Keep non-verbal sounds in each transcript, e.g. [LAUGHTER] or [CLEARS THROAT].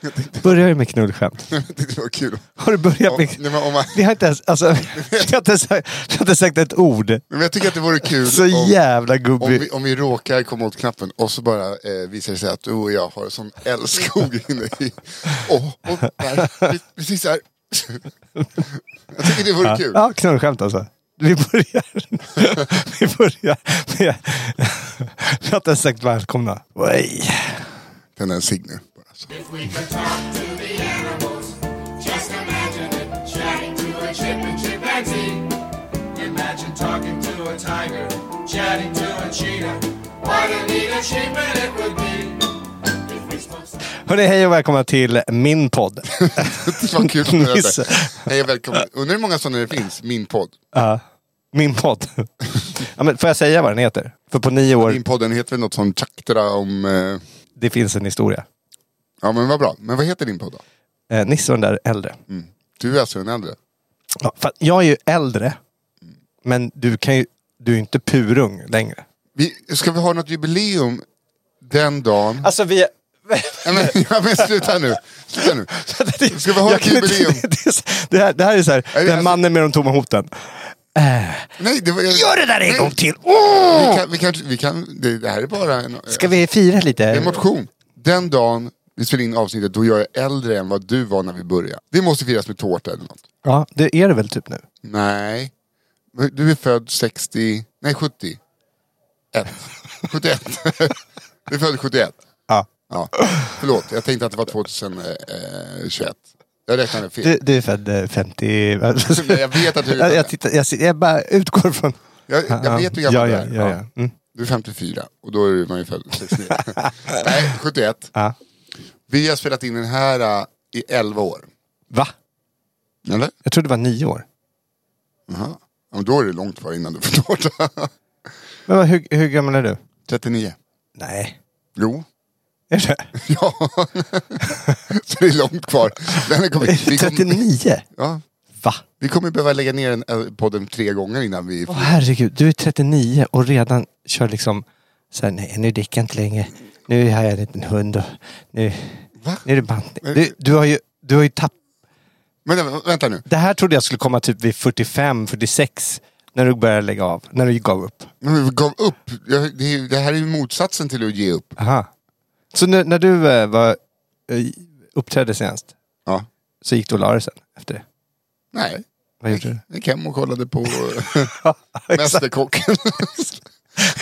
Jag tänkte, Börjar ju med knullskämt. [LAUGHS] jag tyckte det var kul. Har du börjat Om, med... nej, men om man, Vi har inte ens, alltså, [LAUGHS] vi har inte, sagt, har inte sagt ett ord. men jag tycker att det vore kul Så om, jävla om, vi, om vi råkar komma åt knappen och så bara eh, visar det sig att du och jag har en sån älskog [LAUGHS] inne i... Åh, och där, precis här. Jag tycker det vore kul. Ja, knullskämt alltså. Vi börjar, vi börjar med... Vi har inte ens sagt välkomna. Den är en cigg nu. Bara så. If we could talk to the animals, just imagine it. Chatting to a chip and chimpanzee. Imagine talking to a tiger, chatting to a cheetah. What a neat achievement it would be. If we spoke some- Hörrni, hej och välkomna till min podd. [LAUGHS] Det var kul att Nisse. det. Hej och välkommen. Undrar hur många sådana det finns? Min podd. Ja, min podd. Ja, men får jag säga vad den heter? För på nio år, Din podden heter väl något som Chakra om... Eh, det finns en historia. Ja men vad bra. Men vad heter din podd då? Eh, Nisse och den där äldre. Du är alltså en äldre. Ja, för att jag är ju äldre, men du, kan ju, du är ju inte purung längre. Vi, ska vi ha något jubileum den dagen? Alltså vi... Nej, men, [LAUGHS] ja, men sluta nu. Sluta nu. Ska vi ha Jag ett kan inte- jubileum? [LAUGHS] Det, det, här, det här är så här, Nej, den alltså- mannen med de tomma hoten. Nej, det var, Gör det där en nej. gång till! Vi Åh! kan, vi kan, vi kan, det, det här är bara en, Ska vi fira lite? en motion. Den dagen vi spelar in avsnittet, då jag är äldre än vad du var när vi började. Det måste firas med tårta eller något. Ja, det är det väl typ nu. Nej. Du är född 60, nej 70. 1. 71. du är född 71. Ja. Ja. Förlåt, jag tänkte att det var 2021. Jag räknade fel. Du, du är född eh, 50... Nej, [LAUGHS] jag vet att du är jag, jag, tittar, jag, jag bara utgår från... Jag, jag vet hur gammal ja, du ja, är. ja, ja. Mm. Du är 54 och då är man ju född 69. [LAUGHS] Nej, 71. Ja. Vi har spelat in den här äh, i 11 år. Va? Eller? Jag trodde det var nio år. Jaha. Ja, men då är det långt kvar innan du får tårta. [LAUGHS] Men vad, hur, hur gammal är du? 39. Nej. Jo. Är det? [LAUGHS] Ja. Så det är långt kvar. Den är kommit, vi, kommer, 39? ja, Va? vi kommer behöva lägga ner den, äh, podden tre gånger innan vi... Åh herregud, du är 39 och redan kör liksom så nej nu dricker jag inte längre. Nu har jag en liten hund och nu, Va? nu är det bantning. Du, du har ju, du har ju tappat... Men vänta nu. Det här trodde jag skulle komma typ vid 45, 46. När du började lägga av. När du gav upp. Men vi gav upp. Jag, det, det här är ju motsatsen till att ge upp. Aha. Så när, när du eh, var, eh, uppträdde senast Ja. så gick du och la dig sen efter det? Nej. Vad gjorde du? Jag gick hem och kollade på [LAUGHS] exakt. Mästerkocken. [LAUGHS]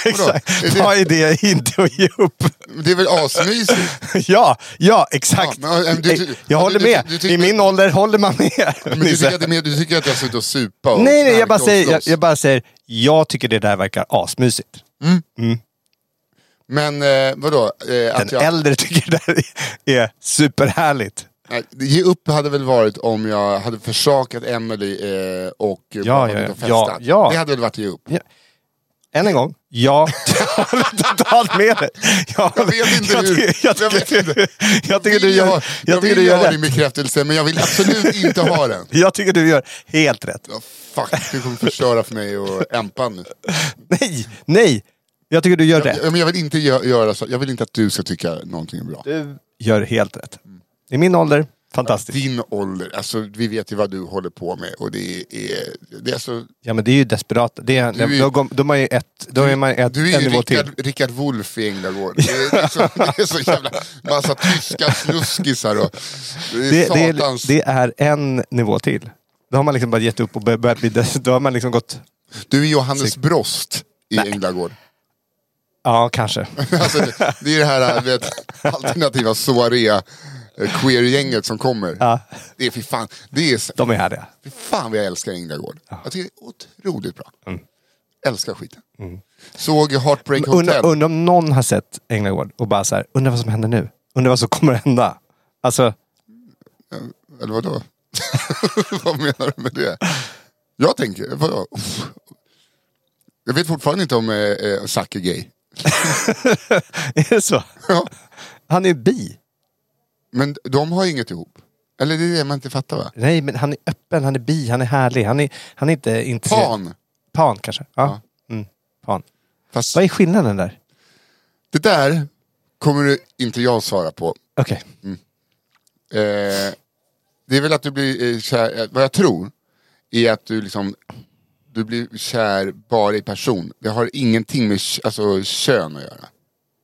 exakt. Är det- inte att ge upp? det är väl asmysigt? [LAUGHS] ja, ja exakt. Ja, men, eh, du- Eh, jag håller du- med. du I min ålder håller man med. Men du tycker, att det är mer, du tycker att jag suttit och supa och nej, nej, jag bara, säger, jag, jag bara säger, jag tycker det där verkar asmysigt. Men eh, vadå? Eh, Den att jag, äldre tycker det där [LAUGHS] är superhärligt. ge upp hade väl varit om jag hade försakat Emily eh, och Ja, ja, ja, festat. ja. Det hade väl varit ge upp. Än en gång, ja, [LAUGHS] totalt med dig. Jag, Jag vet inte jag, hur- tycker- jag, jag vet tycker, inte. jag tycker du gör, jag jag tycker vill du ha gör din rätt. bekräftelse men jag vill absolut inte ha den. [LAUGHS] Jag tycker du gör helt rätt. Oh, fuck, du kommer förstöra för mig och Empan nu. Nej, nej. Jag tycker du gör rätt. Men jag vill inte gö- göra så. Jag vill inte att du ska tycka någonting är bra. Du gör helt rätt. I min ålder, Fantastiskt. Din ålder, alltså vi vet ju vad du håller på med och det är, det är så... Ja men det är ju desperat. Det är, är- då, går- då är man ju ett, då är man ett, Du är en ju. Rickard, Rickard Wolff i Änglagård. Det är, det, är så, det är så jävla massa tyska snuskisar och... Det är Det, är, det är en nivå till. Då har man liksom bara gett upp och bör- börjat bli... Då har man liksom gått... Du är Johannes Brost i Änglagård. Ja, kanske. [LAUGHS] Alltså, det, det är det här vet, [LAUGHS] alternativa soaré queer-gänget som kommer. Ja. Det är fy fan, det är, De är härliga. fy fan vad jag älskar Änglagård. Jag tycker det är otroligt bra. Älskar skiten. Såg Heartbreak Hotel. Undrar undra om någon har sett Änglagård och bara så här, undrar vad som händer nu? Undrar vad som kommer hända? Alltså, Eller vadå? [LAUGHS] vad menar du med det? Jag tänker, vadå? Uff. Jag vet fortfarande inte om eh, eh, Zack är gay. [LAUGHS] är det så? Ja. Han är bi. Men de har inget ihop. Eller det är det man inte fattar va? Nej, men han är öppen, han är bi, han är härlig. Han är, han är inte intresserad. Pan! Pan kanske? Ja. Mm, pan. Fast Vad är skillnaden där? det där kommer du inte jag svara på. Okej. Eh, det är väl att du blir eh, kär, eh, vad jag tror, är att du liksom du blir kär bara i person. Det har ingenting med k- alltså, kön att göra.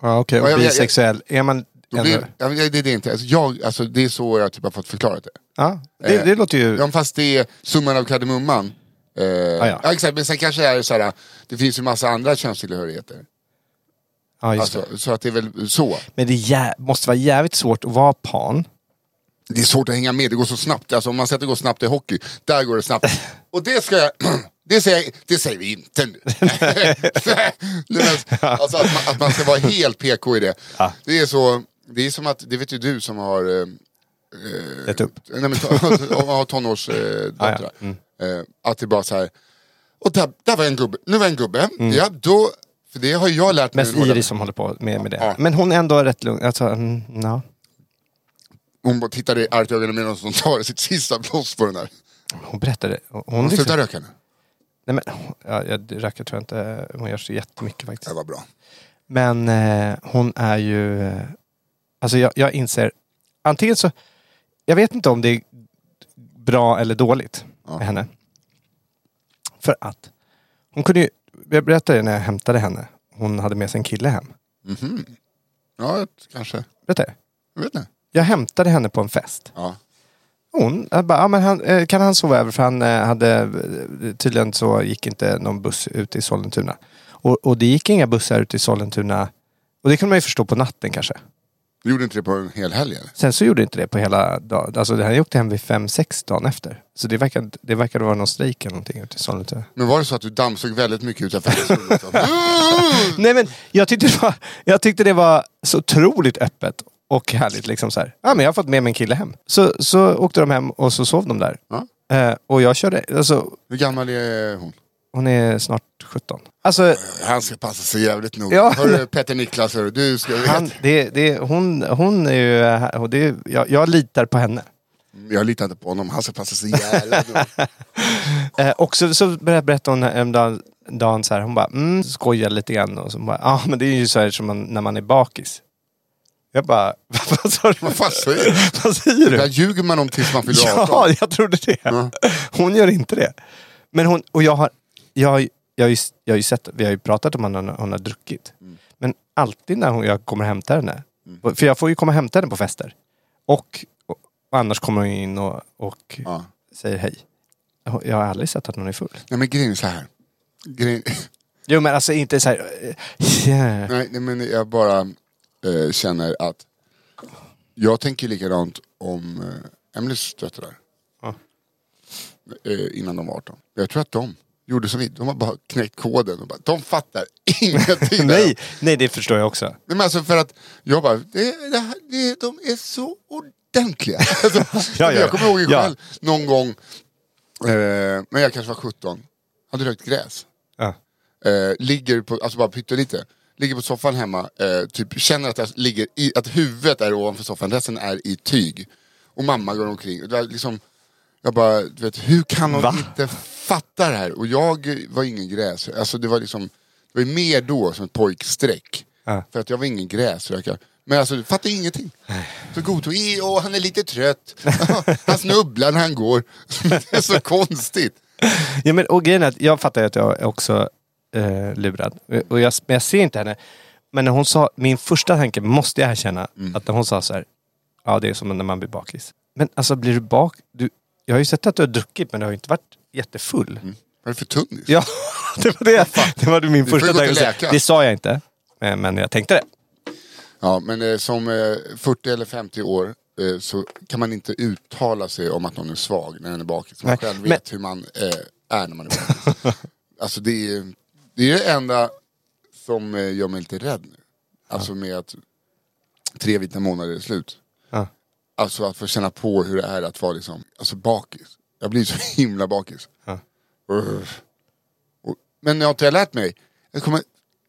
Ja, okej. Ja, Och jag- jag- bisexuell. Är man... Ja, men det, det är det inte. Alltså, jag, alltså, det är så jag typ har fått förklarat det. Ja, det, Eh, det låter ju... Ja, fast det är summan av kardemumman. Eh, ja. ja. exakt, men sen kanske är det så här, det finns ju massa andra könstillhörigheter. Ja, just det. Alltså, så att det är väl så. Men det jä... måste vara jävligt svårt att vara pan. Det är svårt att hänga med, det går så snabbt. Alltså, om man säger att det går snabbt i hockey, där går det snabbt. [LAUGHS] Och det ska jag... [CLEARS THROAT] Det säger, det säger vi inte nu. [LAUGHS] [LAUGHS] Alltså att man, att man ska vara helt PK i det. Ja. Det är så, det är som att, det vet ju du som har, eh, Rätt upp. nej, men, [LAUGHS] har tonårsdöttrar. Ah, ja. Mm. eh, att det bara så här, och där, där var en gubbe, nu var en gubbe. Ja, då, för det har jag lärt mig. Mest Iris som håller på med, med det. Ja. Men hon är ändå rätt lugn. Alltså, mm, ja. Hon bara tittar i argt ögonen medan hon tar sitt sista blås på den där. Hon berättade. Hon, Hon liksom, slutar röka nu. nej, men, ja, jag röker tror jag inte hon gör så jättemycket faktiskt. Det var bra. Men eh, hon är ju... Alltså jag, jag inser... Antingen så... Jag vet inte om det är bra eller dåligt Ja. med henne. För att hon kunde ju... Jag berättade när jag hämtade henne. Hon hade med sig en kille hem. Ja, kanske. Berättade jag? Jag vet inte. Jag hämtade henne på en fest. Ja. Hon jag bara, ja, men han, eh, kan han sova över? För han eh, hade, eh, tydligen så gick inte någon buss ut i Sollentuna. Och, och det gick inga bussar ut i Sollentuna. Och det kan man ju förstå på natten kanske. Du gjorde inte det på en hel helg eller? Sen så gjorde inte det på hela dagen. Alltså han åkte hem vid fem sex dagen efter. Så det verkade, det verkade vara någon strejk eller någonting ute i Sollentuna. Men var det så att du dammsög väldigt mycket utanför? [LAUGHS] [LAUGHS] Nej men jag tyckte, det var, jag tyckte det var så otroligt öppet och härligt. Liksom så här. Ja, men jag har fått med mig en kille hem. Så, så åkte de hem och så sov de där. Ja. Eh, och jag körde, alltså Hur gammal är hon? hon är snart 17. Alltså Han ska passa sig jävligt noga. Ja. Hörru Petter Niklas, hörru, du ska han, det, det, hon, hon är ju, och det, är- jag, jag litar på henne. Jag litar inte på honom, han ska passa sig jävligt noga. [LAUGHS] Eh, och så, så började berätta hon en dag, dagen så här, hon bara mm, skojar lite grann och så bara, ja ah, men det är ju så här som man, när man är bakis. Jag bara, [LAUGHS] vad sa du? Vad fan säger du? [LAUGHS] Vad säger Det där du? ljuger man om tills man fyller 18. Ja, jag trodde det. Ja. Hon gör inte det. Men hon, och jag har, jag, har- jag, har ju, jag har ju sett, vi har ju pratat om att hon, hon har druckit. Mm. Men alltid när hon, jag kommer och hämtar henne, för jag får ju komma och hämta henne på fester. Och, och, och annars kommer hon in och, och Ja. säger hej. Jag har aldrig sett att hon är full. Nej men grejen är så här. Grejen... [LAUGHS] Jo men alltså inte så här... eh, [LAUGHS] yeah. Nej, nej men jag bara eh, känner att jag tänker likadant om eh, Emelies döttrar. Ja. Eh, innan de var 18. Jag tror att de gjorde som vi, de har bara knäckt koden. Och bara, de fattar [LAUGHS] ingenting. nej, nej, det förstår jag också. Nej, men alltså för att jag bara, det, det, här- det, de är så ordentliga. [LAUGHS] Alltså, ja, Jag kommer ihåg ja. själv någon gång, eh, när jag kanske var 17, hade rökt gräs. Ja. Eh, ligger på, alltså bara pyttelite, ligger på soffan hemma, eh, typ känner att jag ligger i, att huvudet är ovanför soffan, resten är i tyg. Och mamma går omkring. Och det var liksom, jag bara, du vet, hur kan hon Va? inte fatta det här? Och jag var ingen gräs, alltså det var liksom, det var mer då som ett pojkstreck. Ja. För att jag var ingen gräsrökare. Men alltså, du fattar ingenting. Så godtog, "I, åh han är lite trött. [LAUGHS] han snubblar när han går. [LAUGHS] det är så konstigt. Ja, men, och grejen är att jag fattar att jag är också eh, lurad. Och jag, men jag ser inte henne. Men när hon sa, min första tanke, måste jag erkänna, Mm. att när hon sa så här, ja det är som när man blir bakis. Men alltså blir du bak... Du, jag har ju sett att du har druckit men du har ju inte varit jättefull. Vad är det för tunnis? Ja, [LAUGHS] det var det. Det var min första tanke. Det sa jag inte. eh, Men jag tänkte det. Ja, men eh, som eh, 40 eller 50 år eh, så kan man inte uttala sig om att någon är svag när den är bakis. Man Nej, själv men- vet hur man eh, är när man är bakis. [LAUGHS] alltså det är, det är det enda som eh, gör mig lite rädd nu. Alltså med att tre vita månader är slut. Ja. Alltså att få känna på hur det är att vara liksom, alltså bakis. Jag blir så [LAUGHS] himla bakis. Ja. Och, men jag har inte lärt mig. Jag kommer,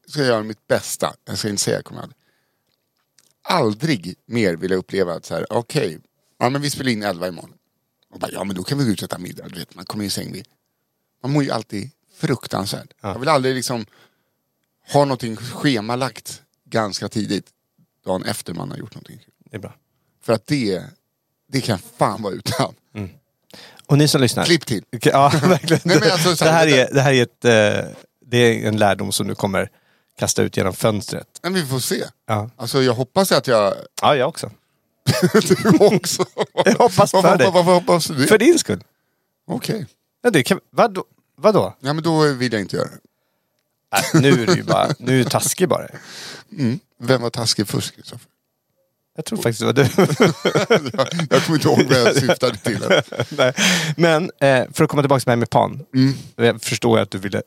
ska göra mitt bästa. Jag ska inte säga jag kommer aldrig. Aldrig mer vilja uppleva att så här, okej, ja men vi spelar in 11 imorgon. Och bara, ja men då kan vi gå ut och äta middag. Du vet, man kommer i säng vid. Man mår ju alltid fruktansvärt. Jag vill aldrig liksom ha någonting schemalagt ganska tidigt. Dagen efter man har gjort någonting. Det är bra. För att det, det kan fan vara utan. Och ni som lyssnar. Klipp till. Ja, [LAUGHS] verkligen. Nej, men alltså, så det, här- är, det här är ett... Eh, det är en lärdom som du kommer kasta ut genom fönstret. Men vi får se. Ja, Alltså jag hoppas att jag... ja jag också. [LAUGHS] du också. [LAUGHS] Jag hoppas för varför, dig. varför, varför hoppas du det? För din skull. Okej. Ja, det kan, vadå? vadå? Ja men då vill jag inte göra det. Äh, nu är du ju bara, nu är du taskig bara. Vem var taskig först Kristoffer? Jag tror faktiskt det var du. [LAUGHS] jag, kommer inte ihåg vad jag [LAUGHS] syftade till. Nej. Men eh, för att komma tillbaka till mig med pan. Jag förstår att du ville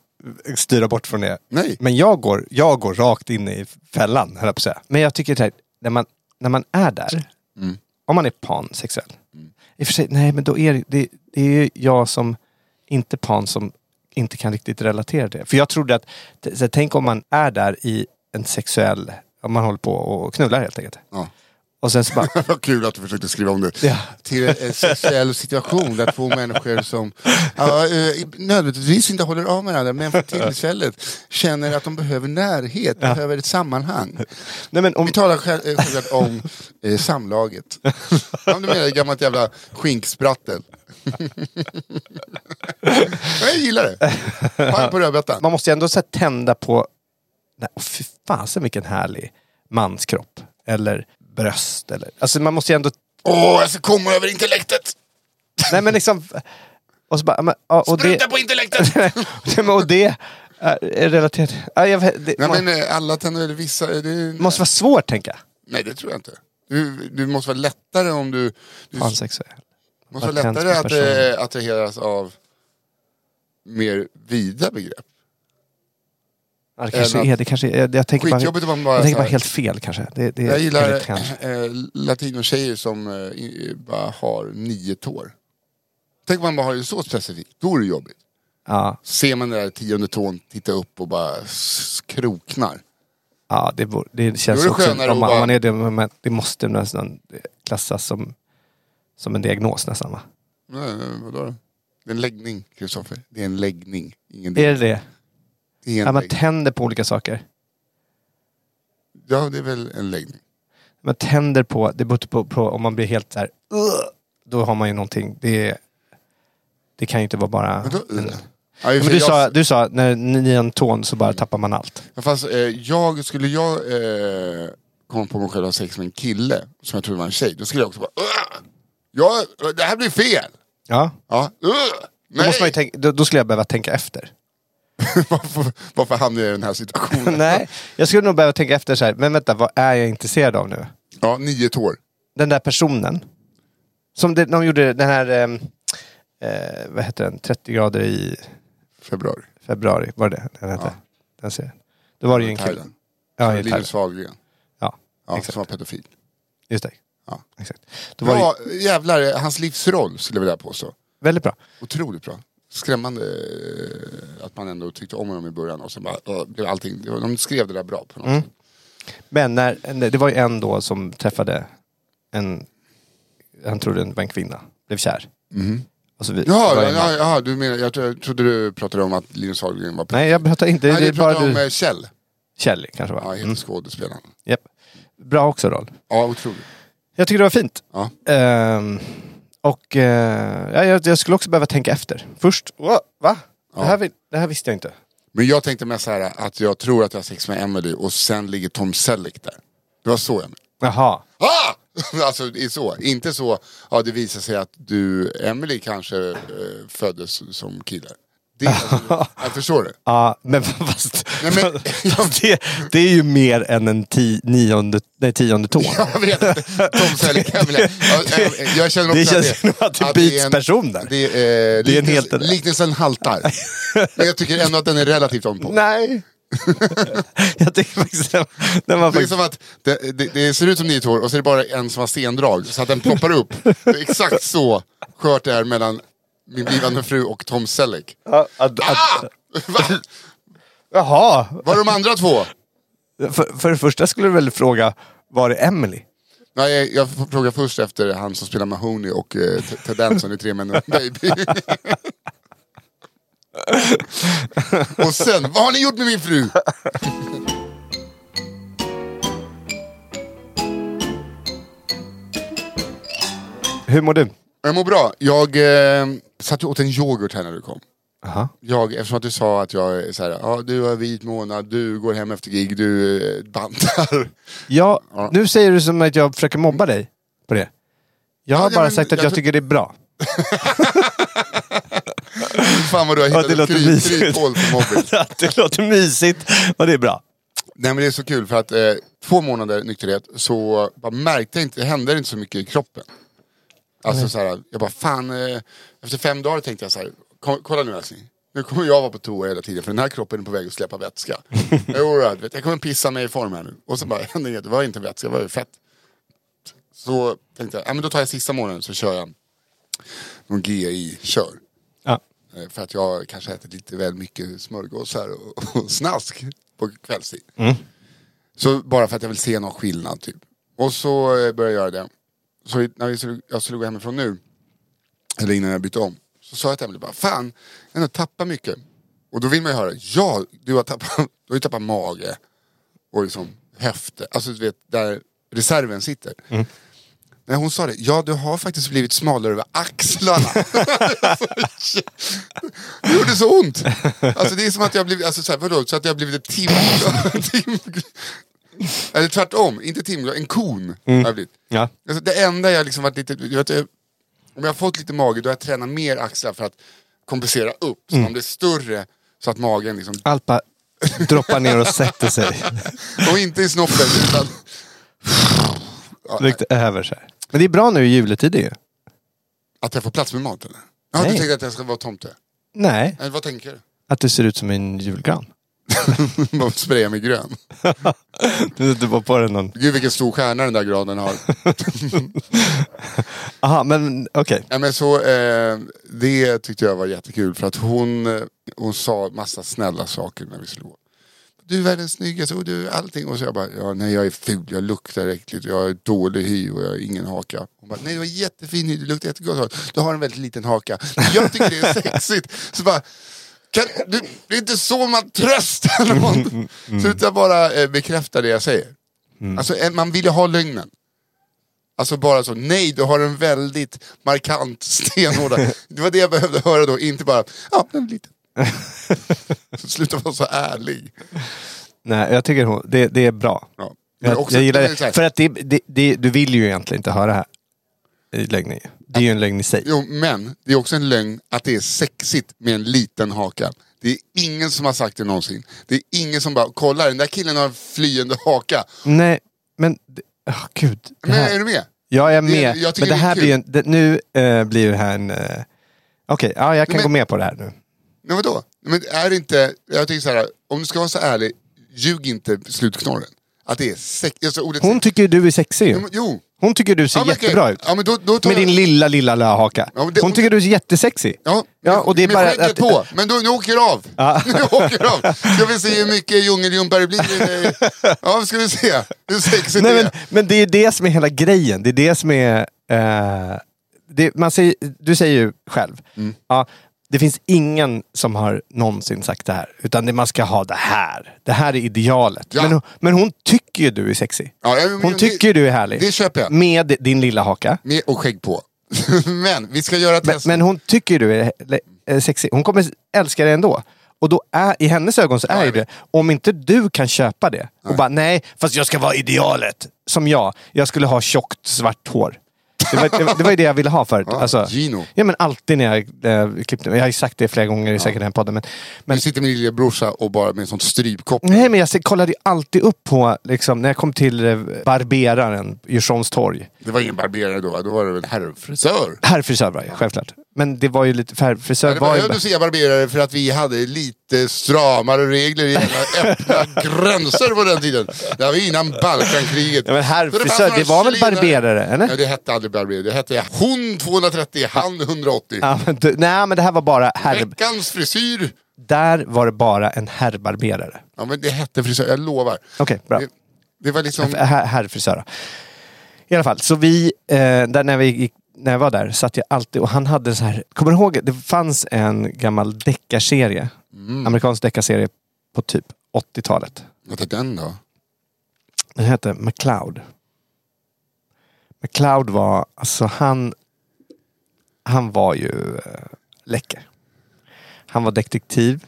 styra bort från det. Nej. Men jag går, jag går rakt in i fällan, höll jag på att säga. Men jag tycker att när man, när man är där, om man är pansexuell. I och för sig, nej men då är det, det, det är ju jag som inte pan som inte kan riktigt relatera till det. För jag trodde att, så, tänk om man är där i en sexuell, om man håller på och knullar helt enkelt. Ja. Och sen så bara, [LAUGHS] Vad kul att du försökte skriva om det. Ja. Till en sexuell situation där två människor som ja, eh, nödvändigtvis inte håller av med varandra men för tillfället känner att de behöver närhet, behöver ett sammanhang. nej men om, Vi talar eh, självklart om eh, samlaget. Om du menar gammalt jävla skinksprattel. [LAUGHS] jag gillar det. Pang på rödbetan. man måste ju ändå så tända på, nej, oh, fy fasen vilken härlig manskropp. Eller bröst. Eller, alltså man måste ju ändå, Åh, jag ska komma över intellektet! nej men liksom, och så bara, men, [LAUGHS] och det, Spruta på intellektet! och det är, relaterat, ja, jag, det Nej må, men eh, alla tänder, eller vissa... eh, Det, måste vara svårt tänker jag. Nej det tror jag inte. Du, du måste vara lättare om du... du Pansexuell. måste vara lättare att eh, attraheras av mer vida begrepp. Ja, det kanske är, det kanske är, jag tänker bara, man bara... jag tänker bara helt fel kanske. Det, det, jag gillar eh, latinotjejer som i- bara har nio tår. Tänk om man bara har det så specifikt, då är det jobbigt. Ja, Ser man den där tionde tån titta upp och bara kroknar. ja det, det känns det också, om man, om bara- man är det, men det måste nästan klassas som, som en diagnos nästan va? Nej, nej, vadå då? Det är en läggning, Kristoffer. Det är en läggning. Ingen Är det det? Ja, man läggning. tänder på olika saker. Ja, det är väl en läggning. Man tänder på, det beror på, på om man blir helt så här, "Ugh", då har man ju någonting. Det, det kan ju inte vara bara... Vadå? en- Ja, i och Ja, för men du, sig, sa, jag, du sa när ni är en ton så bara tappar man allt. Fast eh, jag, skulle jag eh, komma på mig själv att ha sex med en kille som jag trodde var en tjej, då skulle jag också bara "Ugh! ja, Det här blir fel! Ja. Ja, "Ugh! Då, nej! måste man ju tänka, då, då skulle jag behöva tänka efter. [LAUGHS] varför, varför hamnar jag i den här situationen? [LAUGHS] Nej, jag skulle nog behöva tänka efter så här, men vänta, vad är jag intresserad av nu? Ja, nio tår. Den där personen. Som det, de gjorde den här, ehm, eh, vad heter den, 30 grader i Februari. februari, var det den hette? Ja. Den serien. Då var det ju en kille. Ja, i Linus. Wahlgren. Ja, Ja, exakt. som var pedofil. Just det. Ja. Exakt. Då var det Bra, jävlar, hans livsroll skulle jag vilja påstå. väldigt bra. Otroligt bra. Skrämmande eh, att man ändå tyckte om honom i början och sen bara, uh, blev allting, var- de skrev det där bra på något Mm. sätt. Men när, det var ju en då som träffade en, han trodde det var en kvinna, blev kär. Och så vid, Ja, var ja, ja, du menar, jag tro- jag trodde du pratade om att Linus Wahlgren var Nej, jag pratar inte, Nej, det är du pratade bara om du. eh, Kjell. Kjell kanske va? Ja, heter Mm. skådespelaren. Japp. bra också roll. Ja, otroligt. Jag tycker det var fint. Ja. Ehm, och eh, ja, jag, jag skulle också behöva tänka efter. Först, va? Det, här, vi- det här visste jag inte. Men jag tänkte mest så här att jag tror att jag har sex med Emily och sen ligger Tom Selleck där. Det var så jag menade. Jaha. Ah! [LAUGHS] Alltså det är så. Inte så, ja det visar sig att du, Emily kanske eh, föddes som kille. Det, alltså, [LAUGHS] jag förstår det. Ja, men [LAUGHS] fast... Nej, men- [LAUGHS] fast det, det är ju mer än en ti, nionde, nej, tionde tå. Jag vet. Tom Selleck, Emily. Ja, eh, jag känner också Det känns att som att det är byts en- person där. Det, är, eh, Det är en helt- Liknelsen haltar. Men jag tycker ändå att den är relativt on point. Nej. jag tycker faktiskt den den var Det är faktiskt... som att det, det, det ser ut som nio tår och så är det bara en som har sendrag. Så att den ploppar upp. Det är exakt så skört det är mellan min blivande fru och Tom Selleck. Ja, att, att, Ah! Va? jaha. Var är de andra två? För, för det första skulle du väl fråga, var är Emily? Nej, jag får fråga först efter han som spelar Mahoney och eh, Ted Danson i Tre män och en baby. [LAUGHS] och sen, vad har ni gjort med min fru? Hur mår du? Jag mår bra. Jag eh, satt och åt en yoghurt här när du kom. Aha. Jag, eftersom att du sa att jag är så här, ja du har vit månad, du går hem efter gig, du eh, bantar. Ja, Ja. nu säger du som att jag försöker mobba dig på det. Jag har Ja, bara men sagt att jag jag tycker det är bra. [LAUGHS] Fan vad du har Ja, hittat det ett låter kry, mysigt. kryphål för mobbing. [LAUGHS] det låter mysigt och det är bra. Nej men det är så kul för att eh, två månader nykterhet så bara märkte jag inte, det hände inte så mycket i kroppen. Alltså så här, jag bara fan, eh, efter fem dagar tänkte jag så här, kolla nu älskling. Nu kommer jag vara på toa hela tiden för den här kroppen är på väg att släppa vätska. [LAUGHS] jo, vet, jag kommer pissa mig i form här nu. Och så bara, [LAUGHS] hände inget, det var inte vätska, det var ju fett. Så tänkte jag, ja, men då tar jag sista månaden så kör jag någon GI-kör. Ja. Eh, För att jag kanske ätit lite väl mycket smörgåsar och, [LAUGHS] och snask på kvällstid. Så bara för att jag vill se någon skillnad typ. Och så eh, började jag göra det. Så när vi jag skulle gå hemifrån nu, eller innan jag bytte om, så sa jag till Emelie bara, fan, jag har tappat mycket. Och då vill man ju höra, ja, du har tappat, [LAUGHS] du har ju tappat mage och liksom höfter, alltså du vet, där reserven sitter. När hon sa det, ja du har faktiskt blivit smalare över axlarna. [LAUGHS] det gjorde så ont. Alltså det är som att jag blivit, alltså så här, vadå, så att jag blivit ett tim... [LAUGHS] tim eller tvärtom, inte tim, en kon. Har jag blivit. Ja. Alltså, det enda jag liksom varit lite, vet, jag- om jag har fått lite mage då har jag tränat mer axlar för att kompensera upp. Så om det är större så att magen liksom, Allt bara droppar ner och sätter sig. [LAUGHS] och inte i snoppen utan... Ja, Riktigt över här. Men det är bra nu i juletid ju. att jag får plats med mat eller? Ja, Nej. du tänkte att jag ska vara tomte? Nej, Nej, vad tänker du? att du ser ut som en julgran. [LAUGHS] Bara spraya mig grön. [LAUGHS] Du, du var på den någon... Gud vilken stor stjärna den där granen har. [LAUGHS] Aha, men okej. Ja, men så, eh, det tyckte jag var jättekul för att hon, eh, hon sa massa snälla saker när vi skulle gå. Du är världens snyggaste och du är allting. Och så jag bara, ja, nej jag är ful, jag luktar äckligt, jag har dålig hy och jag har ingen haka. Hon bara, nej du har jättefin hy, du luktar jättegott. Du har en väldigt liten haka. Jag tycker det är sexigt. Så bara, kan, du, det är inte så man tröstar någon. Sluta bara eh, bekräfta det jag säger. Alltså man vill ju ha lögnen. Alltså bara så, nej du har en väldigt markant [LAUGHS] stenhårda. Det var det jag behövde höra då, inte bara, ja den är liten. [LAUGHS] Så Sluta vara så ärlig. Nej, jag tycker hon, det, det är bra. Ja. Jag, jag gillar det det. här- För att det, det, det, du vill ju egentligen inte höra det ju. Det är ju en lögn i sig. Jo, men det är också en lögn att det är sexigt med en liten haka. Det är ingen som har sagt det någonsin. Det är ingen som bara, kolla den där killen har en flyende haka. Nej, men... Oh, gud. Det Men här. är du med? Ja, jag är Det- med. jag tycker men det det är här kul. blir en, det, nu eh, blir det här en... eh, Okej, ja, jag kan Men- gå med på det här nu. Men vadå? Men är det inte, jag tycker så här, om du ska vara så ärlig, ljug inte slutknorren. Att det är sex, alltså ordet Hon tycker ju du är sexig ju. Jo. Hon tycker du ser Ja, men jättebra ut. Ja, men då, då tar Med jag- din lilla, lilla, lilla haka. Ja, men det- Hon tycker du är jättesexig. Ja, Ja, och det är med bara skägget att- på. Men då, nu åker jag av. Ja. [LAUGHS] Nu åker jag av. Ska vi se hur mycket djungeljumpa det blir. Ja, ska vi se. Hur sexigt Nej, det men, är. men det är det som är hela grejen. Det är det som är... Eh, det, man säger, du säger ju själv, Mm. ja, Det finns ingen som har någonsin sagt det här. Utan det, man ska ha det här. Det här är idealet. Ja. Men, hon- men hon tycker ju du är sexy. Ja, jag- Hon det- tycker du är härlig. det köper jag. Med din lilla haka. Med och skägg på. [LAUGHS] men vi ska göra ett Men, test. men hon tycker ju du är eh, sexy. Hon kommer älska dig ändå. Och då är, i hennes ögon så är Ja, det, om inte du kan köpa det och bara nej, fast jag ska vara idealet. Som jag, jag skulle ha tjockt svart hår. Det var, det, var- det var ju det jag ville ha förut. Ja, alltså, Gino. Ja men alltid när jag äh, klippte Jag har ju sagt det flera gånger i säkert den här podden. Men, men Du sitter med din lillebrorsa och bara med en sån strypkopp. Nej, men jag se- kollade ju alltid upp på, liksom, när jag kom till eh, barberaren Djursholms torg. Det var ingen barberare då, va? då var det väl herrfrisör. Herrfrisör var jag, självklart. Men det var ju lite, herrfrisör Ja, det var var ju... säga barberare för att vi hade lite stramare regler i [LAUGHS] öppna gränser på den tiden. Det var innan Balkankriget. Ja, men herrfrisör, några det var väl barberare, eller? Ja, det hette aldrig barberare. Det hette hon 230, han 180. Ja, men, du, nej, men det här var bara herr... Veckans frisyr. Där var det bara en herrbarberare. Ja, men det hette frisör, jag lovar. Okej, bra. Det, det var liksom... Her, herrfrisör. I alla fall, så vi, eh, där när, vi gick, när jag var där satt jag alltid och han hade så här, kommer du ihåg, det fanns en gammal deckarserie, amerikansk deckarserie på typ 80-talet. Vad är den då? Den hette McCloud. McCloud var, alltså han, han var ju eh, läcker. Han var detektiv.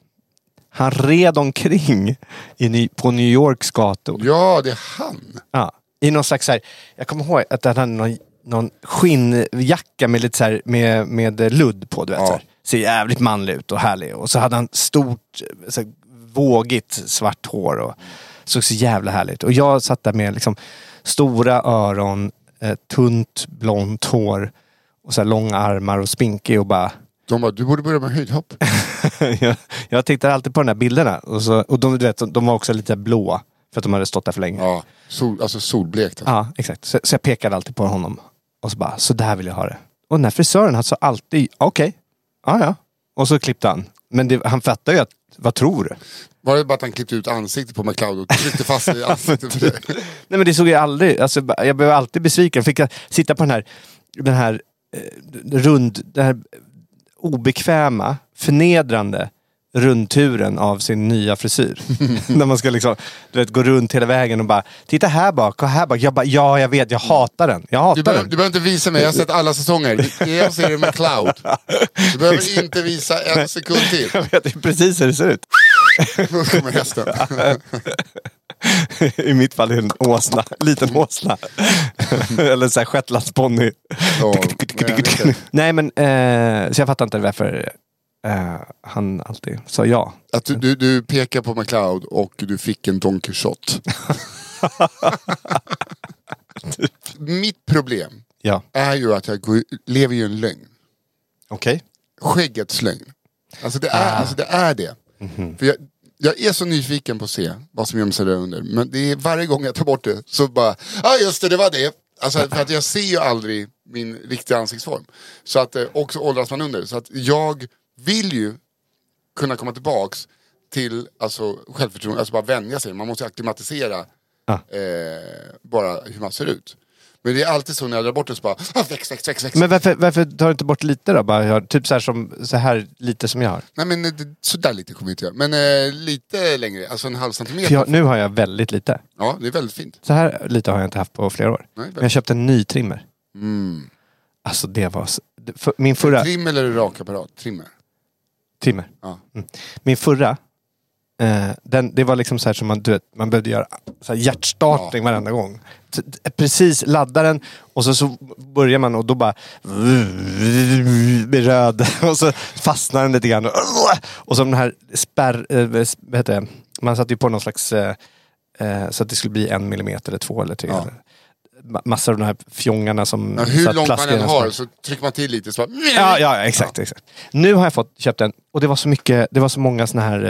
Han red omkring i, på New Yorks gator. Ja, det är han. Ja, I någon slags så här, jag kommer ihåg att han hade någon, någon skinnjacka med lite så här, med, med ludd på. Du vet, Ja. så här. Ser jävligt manlig ut och härlig. Och så hade han stort, så här, vågigt svart hår och såg så jävla härligt. Och jag satt där med liksom stora öron, eh, tunt blont hår och så här långa armar och spinkig och bara De bara, du borde börja med höjdhopp. [LAUGHS] jag, jag tittade alltid på de där bilderna. Och, så, och de, du vet, de var också lite blåa. För att de hade stått där för länge. Ja, sol, alltså solblekt. Alltså. Ja, exakt. Så, så jag pekade alltid på honom. Och så bara, så där vill jag ha det. Och den här frisören han sa alltid, okej, ja ja. Och så klippte han. Men det, han fattar ju att, vad tror du? Var det bara att han klippte ut ansiktet på McLeod och tryckte fast det i [LAUGHS] ansiktet? för det? Nej men det såg jag aldrig, alltså, jag blev alltid besviken. Fick jag sitta på den här, den här eh, rund, den här obekväma, förnedrande rundturen av sin nya frisyr. [LAUGHS] När man ska liksom, du vet, gå runt hela vägen och bara, titta här bak och här bak. Jag bara, ja jag vet, jag hatar den. Jag hatar Du, behöver, den. du behöver inte visa mig, jag har sett alla säsonger. [LAUGHS] Det jag ser är McLeod. Du behöver inte visa en sekund till. Jag vet ju precis hur det ser ut. Då kommer [LAUGHS] hästen. I mitt fall är det en åsna, liten åsna. Eller så här shetlandsponny. Nej men, eh, så jag fattar inte varför eh, han alltid sa ja. Att du, du, du pekar på McLeod och du fick en Don Quixote. [LAUGHS] Mitt problem Ja, är ju att jag går, lever i en lögn. okej. Skäggets lögn. Alltså det är, alltså det, är det. För jag, jag är så nyfiken på att se vad som gömmer sig där under. Men det är varje gång jag tar bort det så bara, ja ah, just det, det var det. Alltså för att jag ser ju aldrig min riktiga ansiktsform. Så att, eh, och så åldras man under. Så att jag vill ju kunna komma tillbaks till alltså, självförtroende, alltså bara vänja sig. Man måste acklimatisera Ja. eh, bara hur man ser ut. Men det är alltid så när jag drar bort det så bara, ah, väx, väx, väx, väx. Men varför, varför tar du inte bort lite då? Bara, typ så här, som, så här lite som jag har. Nej men sådär lite kommer jag inte göra. Men eh, lite längre, alltså en halv centimeter. Jag, nu har jag väldigt lite. Ja, det är väldigt fint. Så här lite har jag inte haft på flera år. Nej, Men jag köpte en ny trimmer. Mm. Alltså det var... För, min förra... Trim eller rakapparat? Trimmer. Trimmer. Ja. Min förra, eh, den, det var liksom så här som man, du vet, man behövde göra så här hjärtstartning varenda gång. Precis, ladda den och så, så börjar man och då bara blir röd [LAUGHS] och så fastnar den lite grann. Och, och så den här spärr, eh, vad heter det? Man satte ju på någon slags eh, eh, så att det skulle bli en millimeter eller två eller tre. Ja. Eller, ma- massor av de här fjongarna som... Ja, hur långt man än har så trycker man till lite så bara... Ja, ja, exakt, exakt. Nu har jag fått, köpt en och det var så mycket, det var så många såna här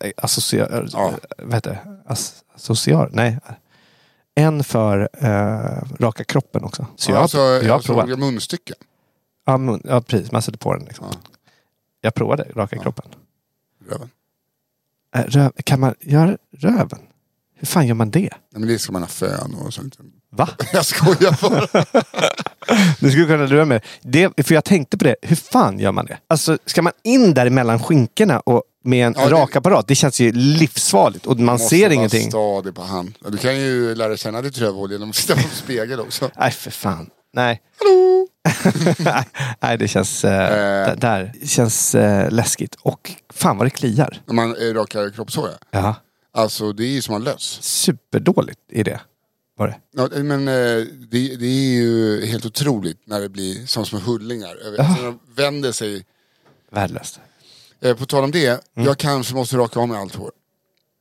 eh, associar, Ja. vad heter det? As, associar, nej. En för eh, raka kroppen också. Så jag, alltså, jag har alltså, provat. olika munstycken. Ja, mun, ja, precis. Man sätter på den. Liksom. Ja. Jag provade raka kroppen. Röven. Eh, röv, kan man göra röven? Hur fan gör man det? Nej, men det ska man ha fön och sånt. Va? [LAUGHS] Jag skojar bara. [LAUGHS] Du skulle kunna lura mig. Det, för jag tänkte på det. Hur fan gör man det? Alltså, ska man in där mellan skinkorna och med en Ja, rakapparat? Det känns ju livsfarligt och man Måste ser vara ingenting. stadig på hand. Du kan ju lära känna ditt rövhål genom att sitta på en spegel också. [LAUGHS] Nej, för fan. Nej. Nej, det känns, eh, d- där, det känns eh, läskigt. Och fan vad det kliar. När man eh, rakar kroppshår. ja. Ja. Alltså det är ju som en löss. Superdåligt i det. Var det. Ja, men eh, det, det är ju helt otroligt när det blir som små hullingar. över- Alltså, när de vänder sig. Värdelöst. Eh, på tal om det, Mm. jag kanske måste raka av mig allt hår.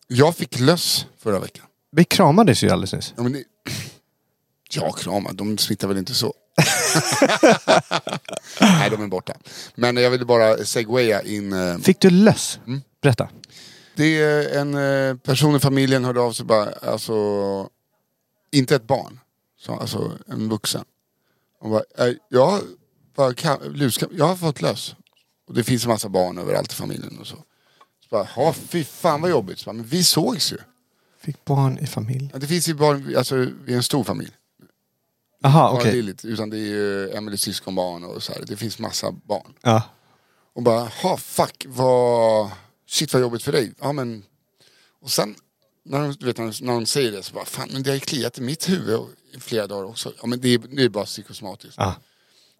Jag fick löss förra veckan. Vi kramades ju alldeles nyss. Ja, men det... Ja, kramar, de smittar väl inte så. [LAUGHS] Nej, de är borta. Men jag ville bara segwaya in. Eh, Fick du löss? Mm. Berätta. Det är en eh, person i familjen hörde av sig bara, alltså, inte ett barn, så, alltså en vuxen. Hon bara, eh, jag, bara, jag har fått löss. Och det finns en massa barn överallt i familjen och så. Så bara, ja fy fan vad jobbigt. Så bara, men vi sågs ju. Fick barn i familj. Ja, Det finns ju barn, alltså vi är en stor familj. Bara okej. Lillit, utan det är ju Emelies syskonbarn och så här. Det finns massa barn. Ja. Och bara, ha fuck, vad... Shit vad jobbigt för dig. Ja men... Och sen, när de, vet, när de, säger det så bara, fan men det har ju kliat i mitt huvud i flera dagar också. Ja men det är, det är bara psykosomatiskt. Ja.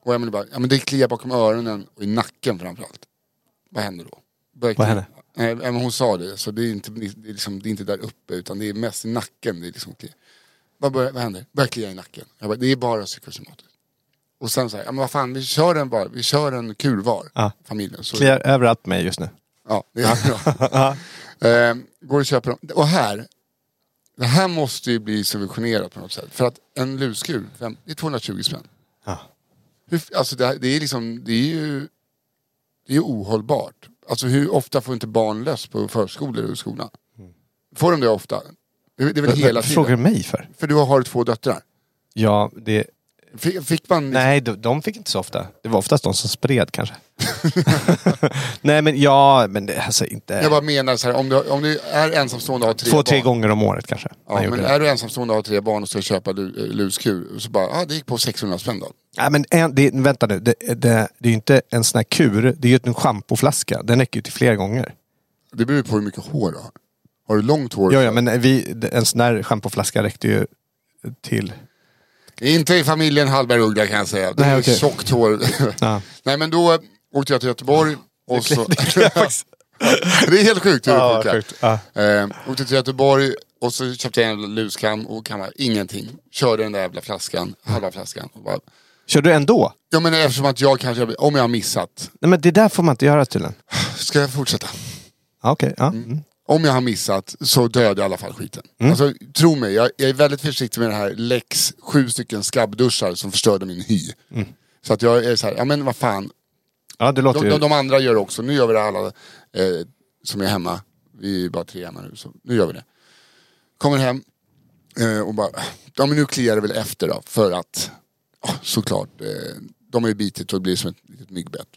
Och Emelie bara, ja men det kliar bakom öronen och i nacken framförallt. Vad händer då? Börjar Vad händer? Nej, men hon sa det, så det är inte, det är liksom, det är inte där uppe utan det är mest i nacken. Det är liksom. Vad, börjar, vad händer? Börjar klia i nacken. Jag bara, det är bara psykosomatiskt. Och sen så här, ja men vad fan, vi kör en bara, vi kör en kul var, Ja. familjen. Så, Kliar överallt mig just nu. Ja, det är bra. [LAUGHS] eh, går och köper dem. Och här, det här måste ju bli subventionerat på något sätt. För att en luskur, fem, det är 220 spänn. Ja. Hur, alltså det, här- det är liksom, det är ju det är ju ohållbart. Alltså hur ofta får inte barn löss på förskolor och skolan? Får de det ofta? Det, det är väl hela frågar du tiden? mig för? För du har två döttrar. Ja, det... Fick, man... Nej, de, de fick inte så ofta. Det var oftast de som spred kanske. [LAUGHS] Nej, men ja, men det, alltså inte... Jag bara menar så här, om du, om du är ensamstående och har tre Två, barn. tre gånger om året kanske. Ja, men är du ensamstående och har tre barn och ska köpa lu- luskur, så bara, ah, det gick på 600 spänn då. Nej, men en, det, vänta nu. Det, det, det är ju inte en sån här kur. Det är ju en schampoflaska. Den räcker ju till flera gånger. Det beror ju på hur mycket hår du har. Har du långt hår? Ja, ja, men vi, en sån här schampoflaska räckte ju till... Inte i familjen Hallberg-Uggla kan jag säga. Det Nej, är okej. tjockt hår. Ja. [LAUGHS] Nej men då åkte jag till Göteborg. Och så... [LAUGHS] det är helt sjukt hur det Ja, funkar. sjukt. Ja. Eh, åkte till Göteborg och så köpte jag en luskam och kammade ingenting. Körde den där jävla flaskan, halva flaskan. Och bara, Kör du ändå? ja men eftersom att jag kanske, om jag har missat. Nej, men det där får man inte göra tydligen. Ska jag fortsätta? Okej, ja. Mm. Om jag har missat så dödar jag i alla fall skiten. Alltså, tro mig, jag, jag är väldigt försiktig med det här Lex sju stycken skabbduschar som förstörde min hy. Så att jag är så här, ja men vad fan. ja, det låter De, de, de andra gör det också. Nu gör vi det alla eh, som är hemma. Vi är bara tre hemma nu, så nu gör vi det. Kommer hem eh, och bara, ja men nu kliar det väl efter då. För att, ja, såklart, eh, de har ju bitit och det blir som ett litet myggbett.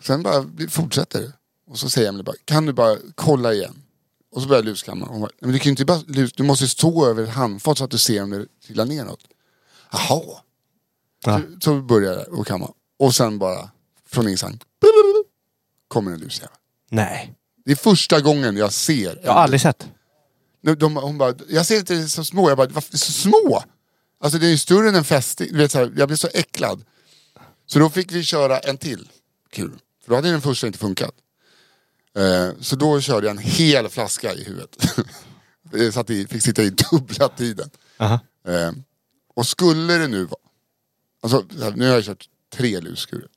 Sen bara fortsätter det. Och så säger Emelie bara, kan du bara kolla igen? Och så börjar luskamma. Hon bara, men du kan ju inte bara lus, du måste stå över ett handfat så att du ser om det trillar neråt. Jaha. Ja. Så, så börjar jag och kamma. Och sen bara, från ingenstans, kommer en lusjävel. Nej. Det är första gången jag ser. Jag har aldrig sett. Nu, de, hon bara, jag ser inte så små. Jag bara, varför så små? Alltså det är ju större än en fästing. Du vet, så här, jag blev så äcklad. Så då fick vi köra en till kul. För då hade den första inte funkat. Eh, så då körde jag en hel flaska i huvudet. [LAUGHS] jag satt i, fick sitta i dubbla tiden. Aha. Eh, och skulle det nu vara, alltså nu har jag kört tre luskurer.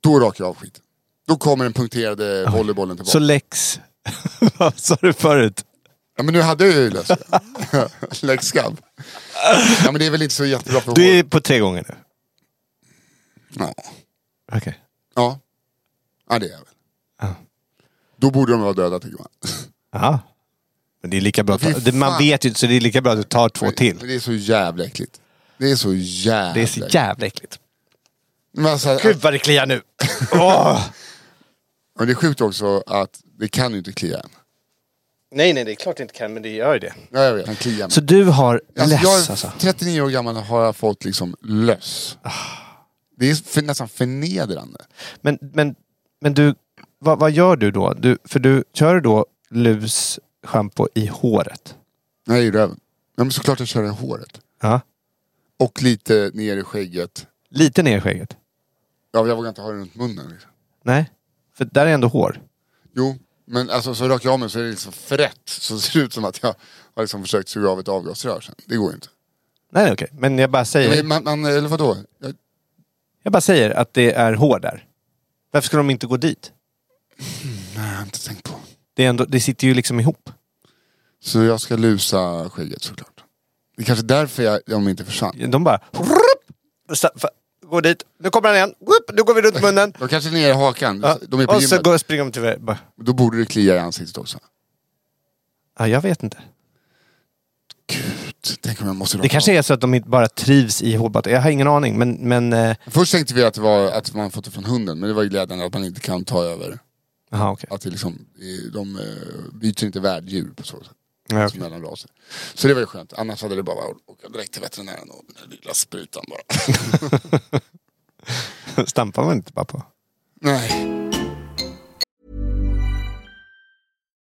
Då rakar jag av skiten. Då kommer den punkterade volleybollen tillbaka. Så Lex... [LAUGHS] Vad sa du förut? Ja men nu hade jag ju löst det. [LAUGHS] Lex skabb. Ja men det är väl inte så jättebra för Du är på tre gånger nu? Ja. Okej. ja. Ja det är jag väl. Då borde de vara döda tycker man. Ja. Men det är lika bra att ta, det, Man vet ju inte, så det är lika bra att du tar två Men till. det är så jävla äckligt. Det är så jävla Det är så jävla äckligt. Men, alltså, Gud vad det kliar nu! [LAUGHS] Åh! men det är sjukt också att det kan ju inte klia än. Nej, nej, det är klart det inte kan, men det gör ju det. Ja, jag vet. Han kliar mig. Så du har Alltså, läss jag alltså? är 39 år gammal har fått liksom löss. Det är för, nästan förnedrande. Men, men, men du, vad, vad gör du då? Du, för du kör då lus shampoo i håret? Nej, i röven. Ja, men såklart jag kör i håret. Ja. Och lite ner i skägget. Lite ner i skägget? Ja, jag vågar inte ha det runt munnen. Liksom. Nej? För där är ändå hår. Jo, men alltså så rakar jag av mig så är det liksom frätt. Så det ser ut som att jag har liksom försökt suga av ett avgasrör sen. Det går ju inte. Nej, okej. Men jag bara säger, Men, man, man, eller vadå? Jag, jag bara säger att det är hår där. Varför ska de inte gå dit? Nej, jag har inte tänkt på. Det, är ändå, det sitter ju liksom ihop. Så jag ska lusa skägget såklart. Det är kanske därför jag, de inte försvann. De bara... Gå dit. Nu kommer han igen. Nu går vi runt munnen. De kanske är ner i hakan. Ja. De är på och så gymmet. går, springer de till... Bara, Då borde det klia i ansiktet också. ja, jag vet inte. Tänk om jag måste Det kanske är så att de inte bara trivs i hårbadet. Jag har ingen aning. Men, men eh, Först tänkte vi att det var att man fått det från hunden. Men det var ju glädjande att man inte kan ta över. Aha, okej. Att det liksom, de eh, byter inte värddjur på så sätt. Ja, Alltså mellan raser. Så det var ju skönt. Annars hade det bara varit att åka direkt till veterinären och den där lilla sprutan bara. [LAUGHS] Stampar man inte bara på? Nej.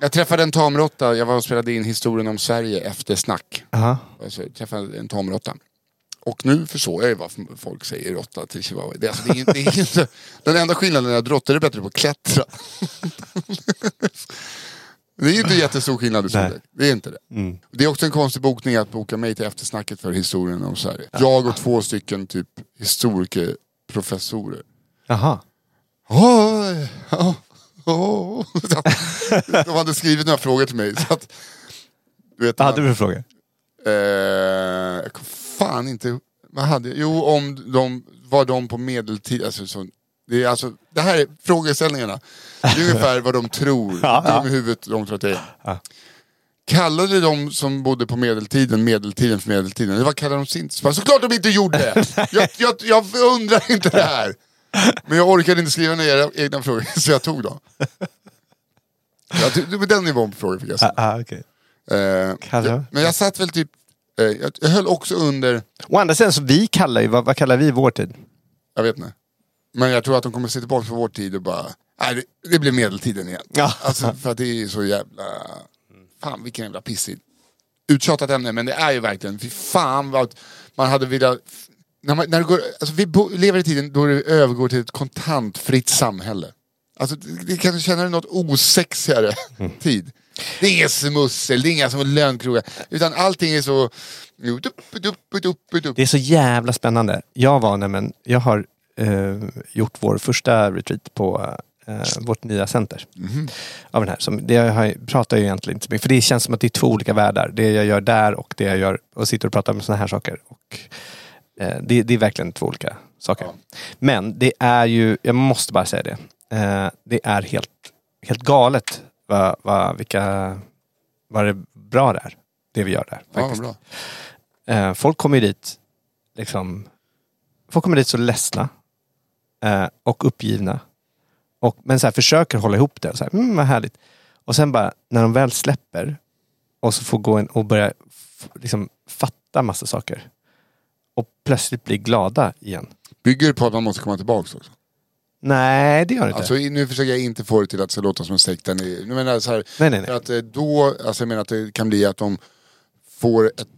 Jag träffade en tamråtta, jag var och spelade in historien om Sverige efter snack. Aha. Alltså, jag träffade en tamråtta. Och nu förstår jag ju varför folk säger råtta till chihuahua. Det, alltså, det, är, det är inte, den enda skillnaden är att råttor är bättre på att klättra. Det är ju inte jättestor skillnad i storlek. Det är inte det. Det är också en konstig bokning att boka mig till eftersnacket för historien om Sverige. Jag och två stycken typ historikerprofessorer. Jaha. Oj, ja, De hade skrivit några frågor till mig. Så att, du vet, Vad hade du för frågor? Eh, jag kom fan inte... Vad hade jag? Jo, om de var de på medeltid... Alltså, så, det, är alltså, det här är frågeställningarna. Det är ungefär vad de tror. [LAUGHS] Ja, ja. Huvudet de tror att det är. Kallade de som bodde på medeltiden medeltiden för medeltiden? Eller vad kallade de sin? Så Såklart de inte gjorde det! [LAUGHS] Jag, jag, jag undrar inte det här. Men jag orkade inte skriva ner era egna frågor, [LAUGHS] så jag tog dem. Jag tog, med den nivån på frågor fick jag säga. Ah, okej. Eh, Kallar- jag, men jag satt väl typ... Eh, jag, jag höll också under... Å andra sidan, så vi kallar ju, vad, vad kallar vi vår tid? Jag vet inte. Men jag tror att de kommer se tillbaka på vår tid och bara... Nej, det, det blir medeltiden igen. Ja. Alltså, för att det är så jävla... Fan vilken jävla pissig... Uttjatat ämne, men det är ju verkligen... Fy fan vad man hade velat... När, man, när det går, alltså vi bo, lever i tiden då det övergår till ett kontantfritt samhälle. Alltså, det, känna något osexigare tid. Det är inget smussel, det är inga som lönkrogar. Utan allting är så... Det är så jävla spännande. Jag var nämligen, jag har eh, gjort vår första retreat på eh, vårt nya center. Av den här. Som, det jag pratar jag egentligen inte så mycket, för det känns som att det är två olika världar. Det jag gör där och det jag gör och sitter och pratar om sådana här saker. Och det, det är verkligen två olika saker. Men det är ju, jag måste bara säga det. Eh, det är helt, helt galet vad, vad, vilka, vad det bra det är. Det vi gör där. Ja, bra. Eh, folk kommer ju dit liksom, folk kommer dit så ledsna eh, och uppgivna. Och, men så här, försöker hålla ihop det. Så här, mm, vad härligt. Och sen bara, när de väl släpper och så får gå in och börja liksom, fatta massa saker. Och plötsligt bli glada igen. Bygger det på att man måste komma tillbaka också? Nej, det gör det inte. Alltså, nu försöker jag inte få det till att det ska låta som en sekt. Nu menar så här, nej, nej, För nej. att eh, då, alltså jag menar att det kan bli att de får ett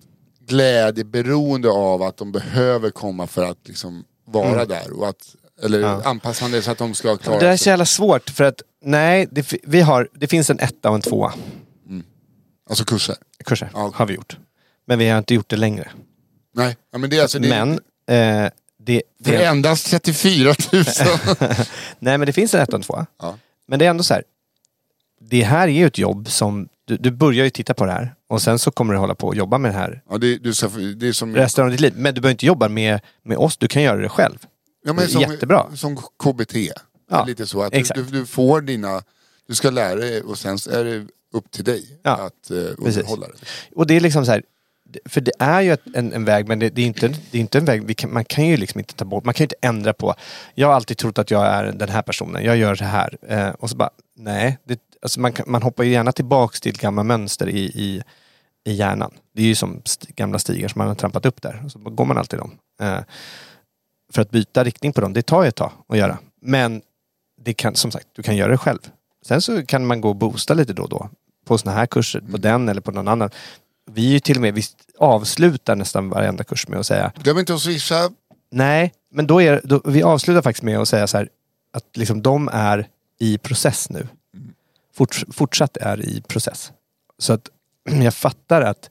glädjeberoende av att de behöver komma för att liksom vara där. Och att, eller Mm. Ja. det så att de ska klara Det är så sig. jävla svårt för att nej, det, vi har, det finns en etta och en tvåa. Alltså kurser. Kurser Ja. har vi gjort. Men vi har inte gjort det längre. Nej, ja, men det är alltså... Det, Men eh, det, För det, endast 34 000. [LAUGHS] nej men det finns en etta och en tvåa. Ja. Men det är ändå så här. Det här är ju ett jobb som, du, du börjar ju titta på det här och sen så kommer du hålla på och jobba med det här ja, det, du, det är som... resten av ditt liv. Men du behöver inte jobba med, med oss, du kan göra det själv. Ja, men Det är som, jättebra. Som KBT. Ja, Lite så att du, du får dina... Du ska lära dig och sen är det upp till dig Ja, att uh, underhålla det. Och det är liksom så här, för det är ju en, en väg men det, det, är inte, det är inte en väg, kan, man kan ju liksom inte ta bort, man kan ju inte ändra på, jag har alltid trott att jag är den här personen, jag gör så här. Eh, och så bara, nej, det, alltså man, man hoppar ju gärna tillbaks till gamla mönster i, i, i hjärnan. Det är ju som st gamla stigar som man har trampat upp där, och så går man alltid dem. Eh, för att byta riktning på dem, det tar ju ett tag att göra. Men det kan, som sagt, du kan göra det själv. Sen så kan man gå och boosta lite då och då. På såna här kurser, på den eller på någon annan. Vi är ju till och med, vi avslutar nästan varenda kurs med att säga Glöm inte att swisha. Nej, men då är då, vi avslutar faktiskt med att säga så här att liksom de är i process nu. Fort, fortsatt är i process. Så att [CLEARS THROAT] jag fattar att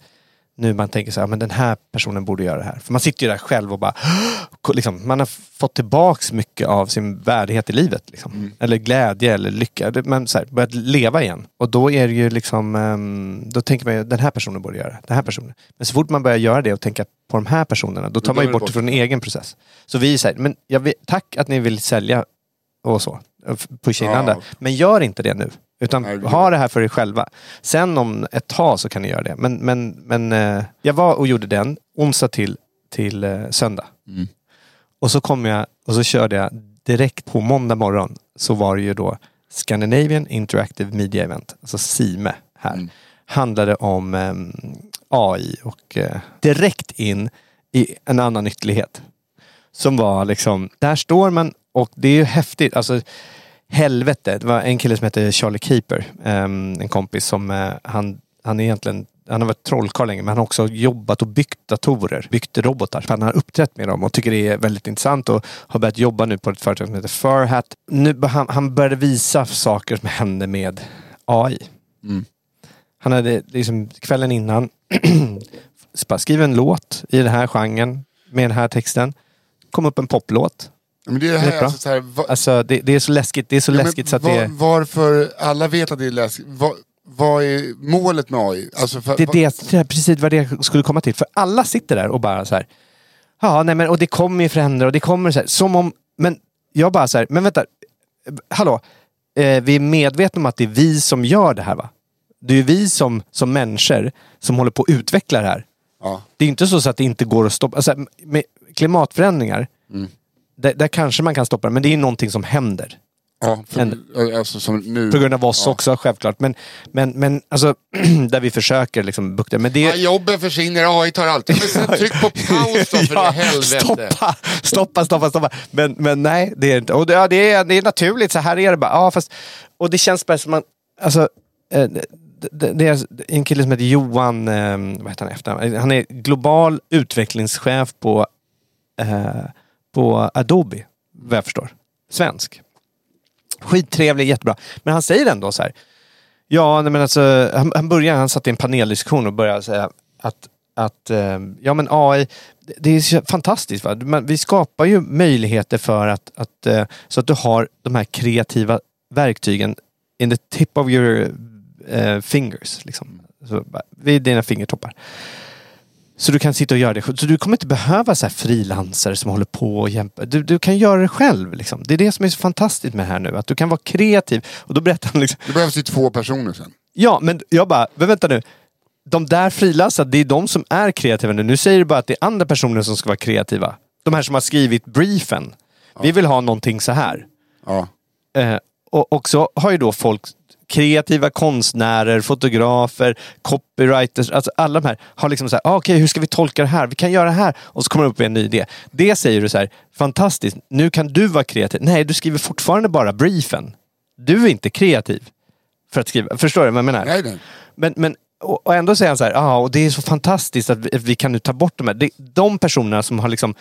nu man tänker så här, men den här personen borde göra det här. För man sitter ju där själv och bara, [GASPS] liksom, man har fått tillbaks mycket av sin värdighet i livet. Liksom. Eller glädje eller lycka. Det- Man så här, börjat leva igen. Och då är det ju liksom, ehm, då tänker man ju, den här personen borde göra det. Den här personen. Men så fort man börjar göra det och tänka på de här personerna, då tar man ju bort bort från en egen process. Så vi säger, men jag vet, tack att ni vill sälja och så. Pusha in Ja. andra. Men gör inte det nu. Utan Nej, ha det här för er själva. Sen om ett tag så kan ni göra det. Men, men, men eh, jag var och gjorde den onsdag till, till eh, söndag. Mm. Och så kom jag och så körde jag direkt på måndag morgon. Så var det ju då Scandinavian Interactive Media Event, alltså SIME här. Mm. Handlade om ehm, AI och eh, direkt in i en annan ytterlighet. Som var liksom, där står man och det är ju häftigt. Alltså, helvete. Det var en kille som heter Charlie Keeper. ehm, en kompis som, eh, han, han är egentligen han har varit trollkarl länge men han har också jobbat och byggt datorer, byggt robotar. Han har uppträtt med dem och tycker det är väldigt intressant och har börjat jobba nu på ett företag som heter Furhat. Nu, han, han började visa saker som hände med AI. Mm. Han hade liksom kvällen innan [CLEARS THROAT] skrivit en låt i den här genren med den här texten. Kom upp en poplåt. Men det är det Det är här, alltså, så här va, Alltså det, det är så läskigt. Det är så ja, läskigt så att var, det... Varför, alla vet att det är läskigt. Vad, vad är målet med AI? Alltså för, Det är det, det är precis vad det skulle komma till. För alla sitter där och bara så här. Ja, nej men och det kommer ju förändra och det kommer så här. Som om, men jag bara så här, men vänta. Hallå. Eh, vi är medvetna om att det är vi som gör det här va? Det är ju vi som, som människor som håller på att utveckla det här. ja. Det är inte så, så att det inte går att stoppa. Alltså, med klimatförändringar, Mm. Där, där kanske man kan stoppa det, men det är ju någonting som händer. Ja, för, En- alltså nu. På grund av oss ja. också självklart. Men, men, men alltså, [CLEARS THROAT] där vi försöker liksom bukta. Men det, Ja, jobben försvinner, AI tar allt. Men sen tryck på paus då för [LAUGHS] i helvete. Stoppa, stoppa, stoppa, stoppa. Men, men nej, det är inte. Och det, ja, det, är, det är naturligt, så här är det bara. Ja, fast, och det känns bara som man, alltså, eh, det, är en kille som heter Johan, eh, vad heter han efter? Han är global utvecklingschef på, eh, på Adobe, vad jag förstår. Svensk. Skittrevlig, jättebra. Men han säger ändå så här. Ja, nej, men alltså, han, han började, han satt i en paneldiskussion och började säga att, att eh, ja men AI, det- är fantastiskt. Va? Men vi skapar ju möjligheter för att, att eh, så att du har de här kreativa verktygen in the tip of your eh, fingers. Liksom. Så, vid dina fingertoppar. Så du kan sitta och göra det själv. Så du kommer inte behöva så här frilansare som håller på och jämpa. Du, du kan göra det själv. Liksom. Det är det som är så fantastiskt med det här nu. Att du kan vara kreativ. Och då berättar han liksom, Det behövs ju två personer sen. Ja, men jag bara, men vänta nu. De där frilansarna, det är de som är kreativa nu. Nu säger du bara att det är andra personer som ska vara kreativa. De här som har skrivit briefen. Vi vill ha någonting så här. Ja. Eh, och, och så har ju då folk, kreativa konstnärer, fotografer, copywriters, alltså alla de här har liksom så här, ah, okej hur ska vi tolka det här? Vi kan göra det här. Och så kommer de upp med en ny idé. Det säger du så här, fantastiskt, nu kan du vara kreativ. Nej, du skriver fortfarande bara briefen. Du är inte kreativ. För att skriva, förstår du vad jag menar? Nej, nej. Men, men, och, ändå säger han så här, ah, och det är så fantastiskt att vi, att vi kan nu ta bort de här. Det, de personerna som har liksom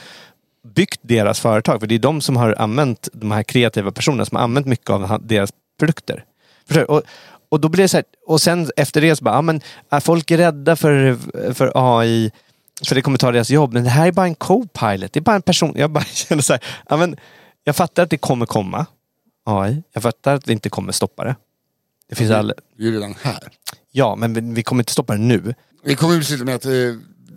byggt deras företag, för det är de som har använt, de här kreativa personerna som har använt mycket av deras produkter. Och, och då blir det så här, och sen efter det så bara, ah, men är folk är rädda för, för AI, för det kommer ta deras jobb, men det här är bara en co-pilot, det är bara en person. Jag bara [LAUGHS] känner så här, ah, men, jag fattar att det kommer komma, AI. Jag fattar att vi inte kommer stoppa det. Det finns all... Det är ju redan här. Ja, men vi- vi kommer inte stoppa det nu. Det kommer ju sluta med att eh,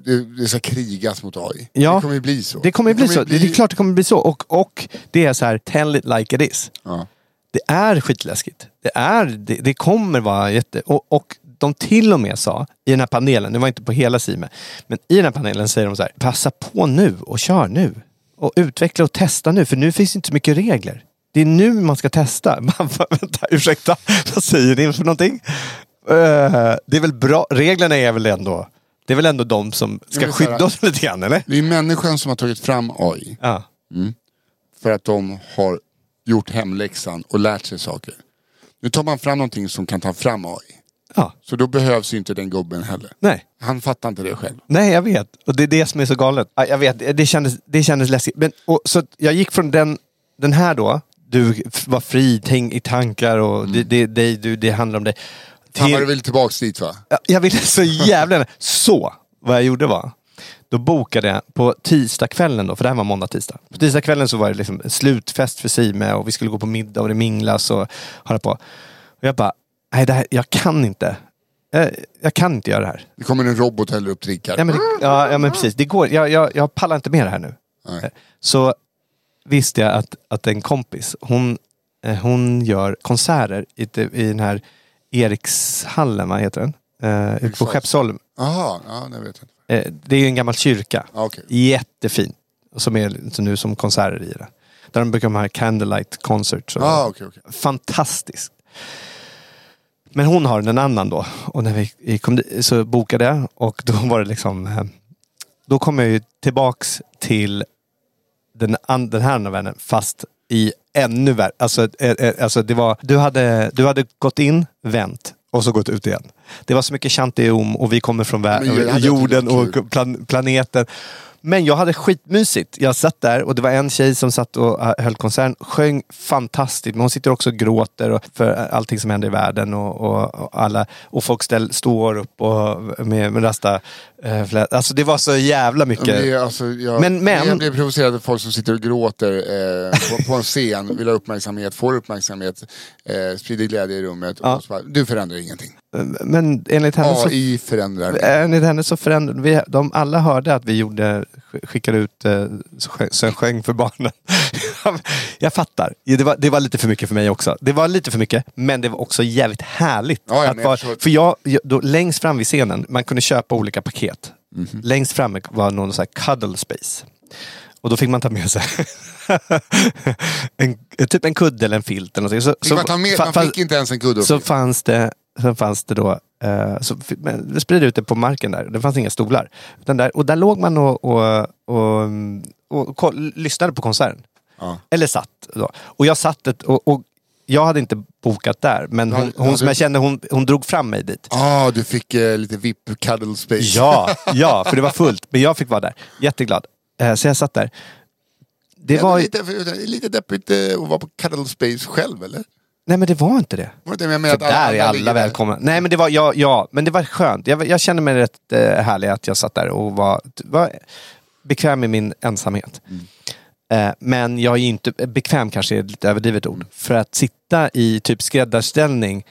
det, det ska krigas mot AI. Ja, det kommer ju bli så. Det kommer ju bli så. bli- Det är klart det kommer bli så. Och, och det är så här, tell it like it is. Ja. Det är skitläskigt. Det, är, det, det kommer vara jätte... Och, och de till och med sa i den här panelen, det var inte på hela Sime, men i den här panelen säger de så här, passa på nu och kör nu. Och utveckla och testa nu, för nu finns inte så mycket regler. Det är nu man ska testa. [LAUGHS] Man, bara, vänta, ursäkta, vad säger ni för någonting? Eh, det är väl bra, reglerna är väl ändå, det är väl ändå de som ska skydda oss lite grann, eller? Det är människan som har tagit fram AI Ja. för att de har gjort hemläxan och lärt sig saker. Nu tar man fram någonting som kan ta fram AI. ja. Så då behövs ju inte den gubben heller. Nej. Han fattar inte det själv. Nej, jag vet. Och det är det som är så galet. Ja, Jag vet, det kändes, det kändes läskigt. Men, och, så jag gick från den, den här då, du var fri tänk, i tankar och det, det, det, du, det handlar om dig. Han Till- var väl tillbaks dit va? Ja, Jag ville så jävla. Så, vad jag gjorde var, då bokade jag på tisdagskvällen då, för det här var måndag, tisdag. På tisdagskvällen så var det liksom slutfest för Sime och vi skulle gå på middag och det minglas och hålla på. Och jag bara, nej det här, jag kan inte. Jag, jag kan inte göra det här. Det kommer en robot och häller upp drinkar. Ja men, det, ja, ja, men precis, det går. Jag, jag, jag pallar inte med det här nu. Nej. Så visste jag att, att en kompis, hon, eh, hon gör konserter i, i den här Erikshallen, vad heter den? Ute på. Skeppsholm. Jaha, ja det vet jag inte. Eh, det är en gammal kyrka. Ja, okej. Jättefin. Som är nu som konserter i det. Där de brukar ha candlelight concerts. Ah, okej, okej. Fantastiskt. Men hon har en annan då. Och när vi kom dit så bokade jag och då var det liksom... eh, Då kom jag ju tillbaks till den, an, den här andra vännen fast i ännu värre. Alltså, eh, alltså det var, du, hade, du hade gått in, vänt och så gått ut igen. Det var så mycket chanteom och vi kommer från jorden inte och plan, planeten. Men jag hade skitmysigt. Jag satt där och det var en tjej som satt och äh, höll konserten. Sjöng fantastiskt. Men hon sitter också och gråter och, för allting som händer i världen. Och, och, och alla, och folk ställ, står upp och, med, med rasta eh, Alltså det var så jävla mycket. Men det alltså, jag, Men- men- jag blir provocerad av folk som sitter och gråter eh, på, på en scen, vill ha uppmärksamhet, får uppmärksamhet, eh, sprider glädje i rummet. Ja. Bara, du förändrar ingenting. Men enligt henne så AI förändrar. Enligt henne så förändrade vi, de alla hörde att vi gjorde, skickade ut, eh, så sjöng- så för barnen. [LAUGHS] jag fattar. Det var, det var lite för mycket för mig också. Det var lite för mycket, men det var också jävligt härligt. Ja, att vara, för jag, då, längst fram vid scenen, man kunde köpa olika paket. Mhm. Längst fram var någon så här cuddle space. Och då fick man ta med sig [LAUGHS] en, typ en kudde eller en filt. Eller så, Fick man, ta med, man fick inte ens en kudde så fanns det, så fanns det då, eh, så, det spred ut det på marken där. Det fanns inga stolar. Där, och där låg man och, och, och, och, ko- lyssnade på konserten. Ja. Eller satt. Då. Och jag satt ett, och, och jag hade inte bokat där, men Ja, hon, ja, hon som du- jag kände, hon, hon drog fram mig dit. Ah, du fick eh, lite VIP cuddle space. Ja, [LAUGHS] ja, för det var fullt. Men jag fick vara där. Jätteglad. Eh, så jag satt där. Det Det var, lite, lite deppigt eh, att vara på cuddle space själv eller? Nej men det var inte det. Var det att där är ligger alla välkomna. Nej men det var, ja, ja, men det var skönt. Jag, jag kände mig rätt eh, härlig att jag satt där och var, var bekväm i min ensamhet. Mm. Eh, men jag är ju inte, bekväm kanske är ett lite överdrivet ord. För att sitta i typ skräddarställning,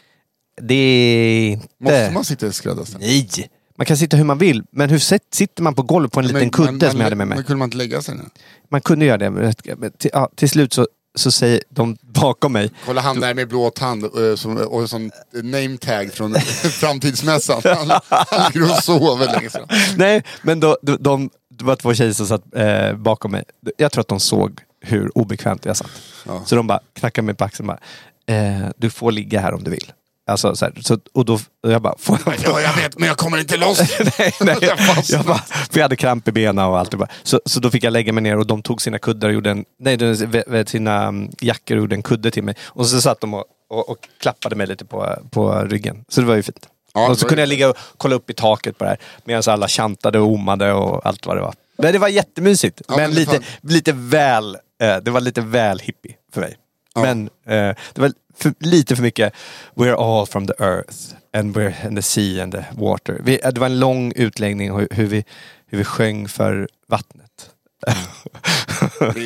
det är inte... Måste man sitta i skräddarställning? Nej! Man kan sitta hur man vill, men hur sit- sitter man på golvet på en liten Men- kudde men- som jag hade med mig? Men kunde man inte lägga sig ner? Man kunde göra det, men till, ja, till slut så, så säger de bakom mig, Kolla han där med blå tand eh, och en sån name tag från [LAUGHS] framtidsmässan. Han, han ligger och sover länge sedan. nej, men då, de, de, det var två tjejer som satt eh, bakom mig. Jag tror att de såg hur obekvämt jag satt. Ja. Så de bara knackade mig på axeln och bara, eh, du får ligga här om du vill. Alltså, så här, så, och då, och jag bara, får jag, Ja, jag vet, men jag kommer inte loss. [LAUGHS] nej, nej. Jag. [LAUGHS] Jag bara, för jag hade kramp i benen och allt. det bara. Så, så då fick jag lägga mig ner och de tog sina kuddar och gjorde en, nej, sina mm, jackor och gjorde en kudde till mig. Och så satt de och, och, och klappade mig lite på, på ryggen. Så det var ju fint. Ja, och så kunde jag ligga och kolla upp i taket på det här. Medan alla chantade och ommade och allt vad det var. Men det var jättemysigt. Ja, men men lite, fan- lite väl, eh, det var lite väl hippie för mig. Ja. Men eh, det var för, lite för mycket We're all from the earth and we're in the sea and the water. Vi, det var en lång utläggning hur, hur, vi, hur vi sjöng för vattnet. [LAUGHS]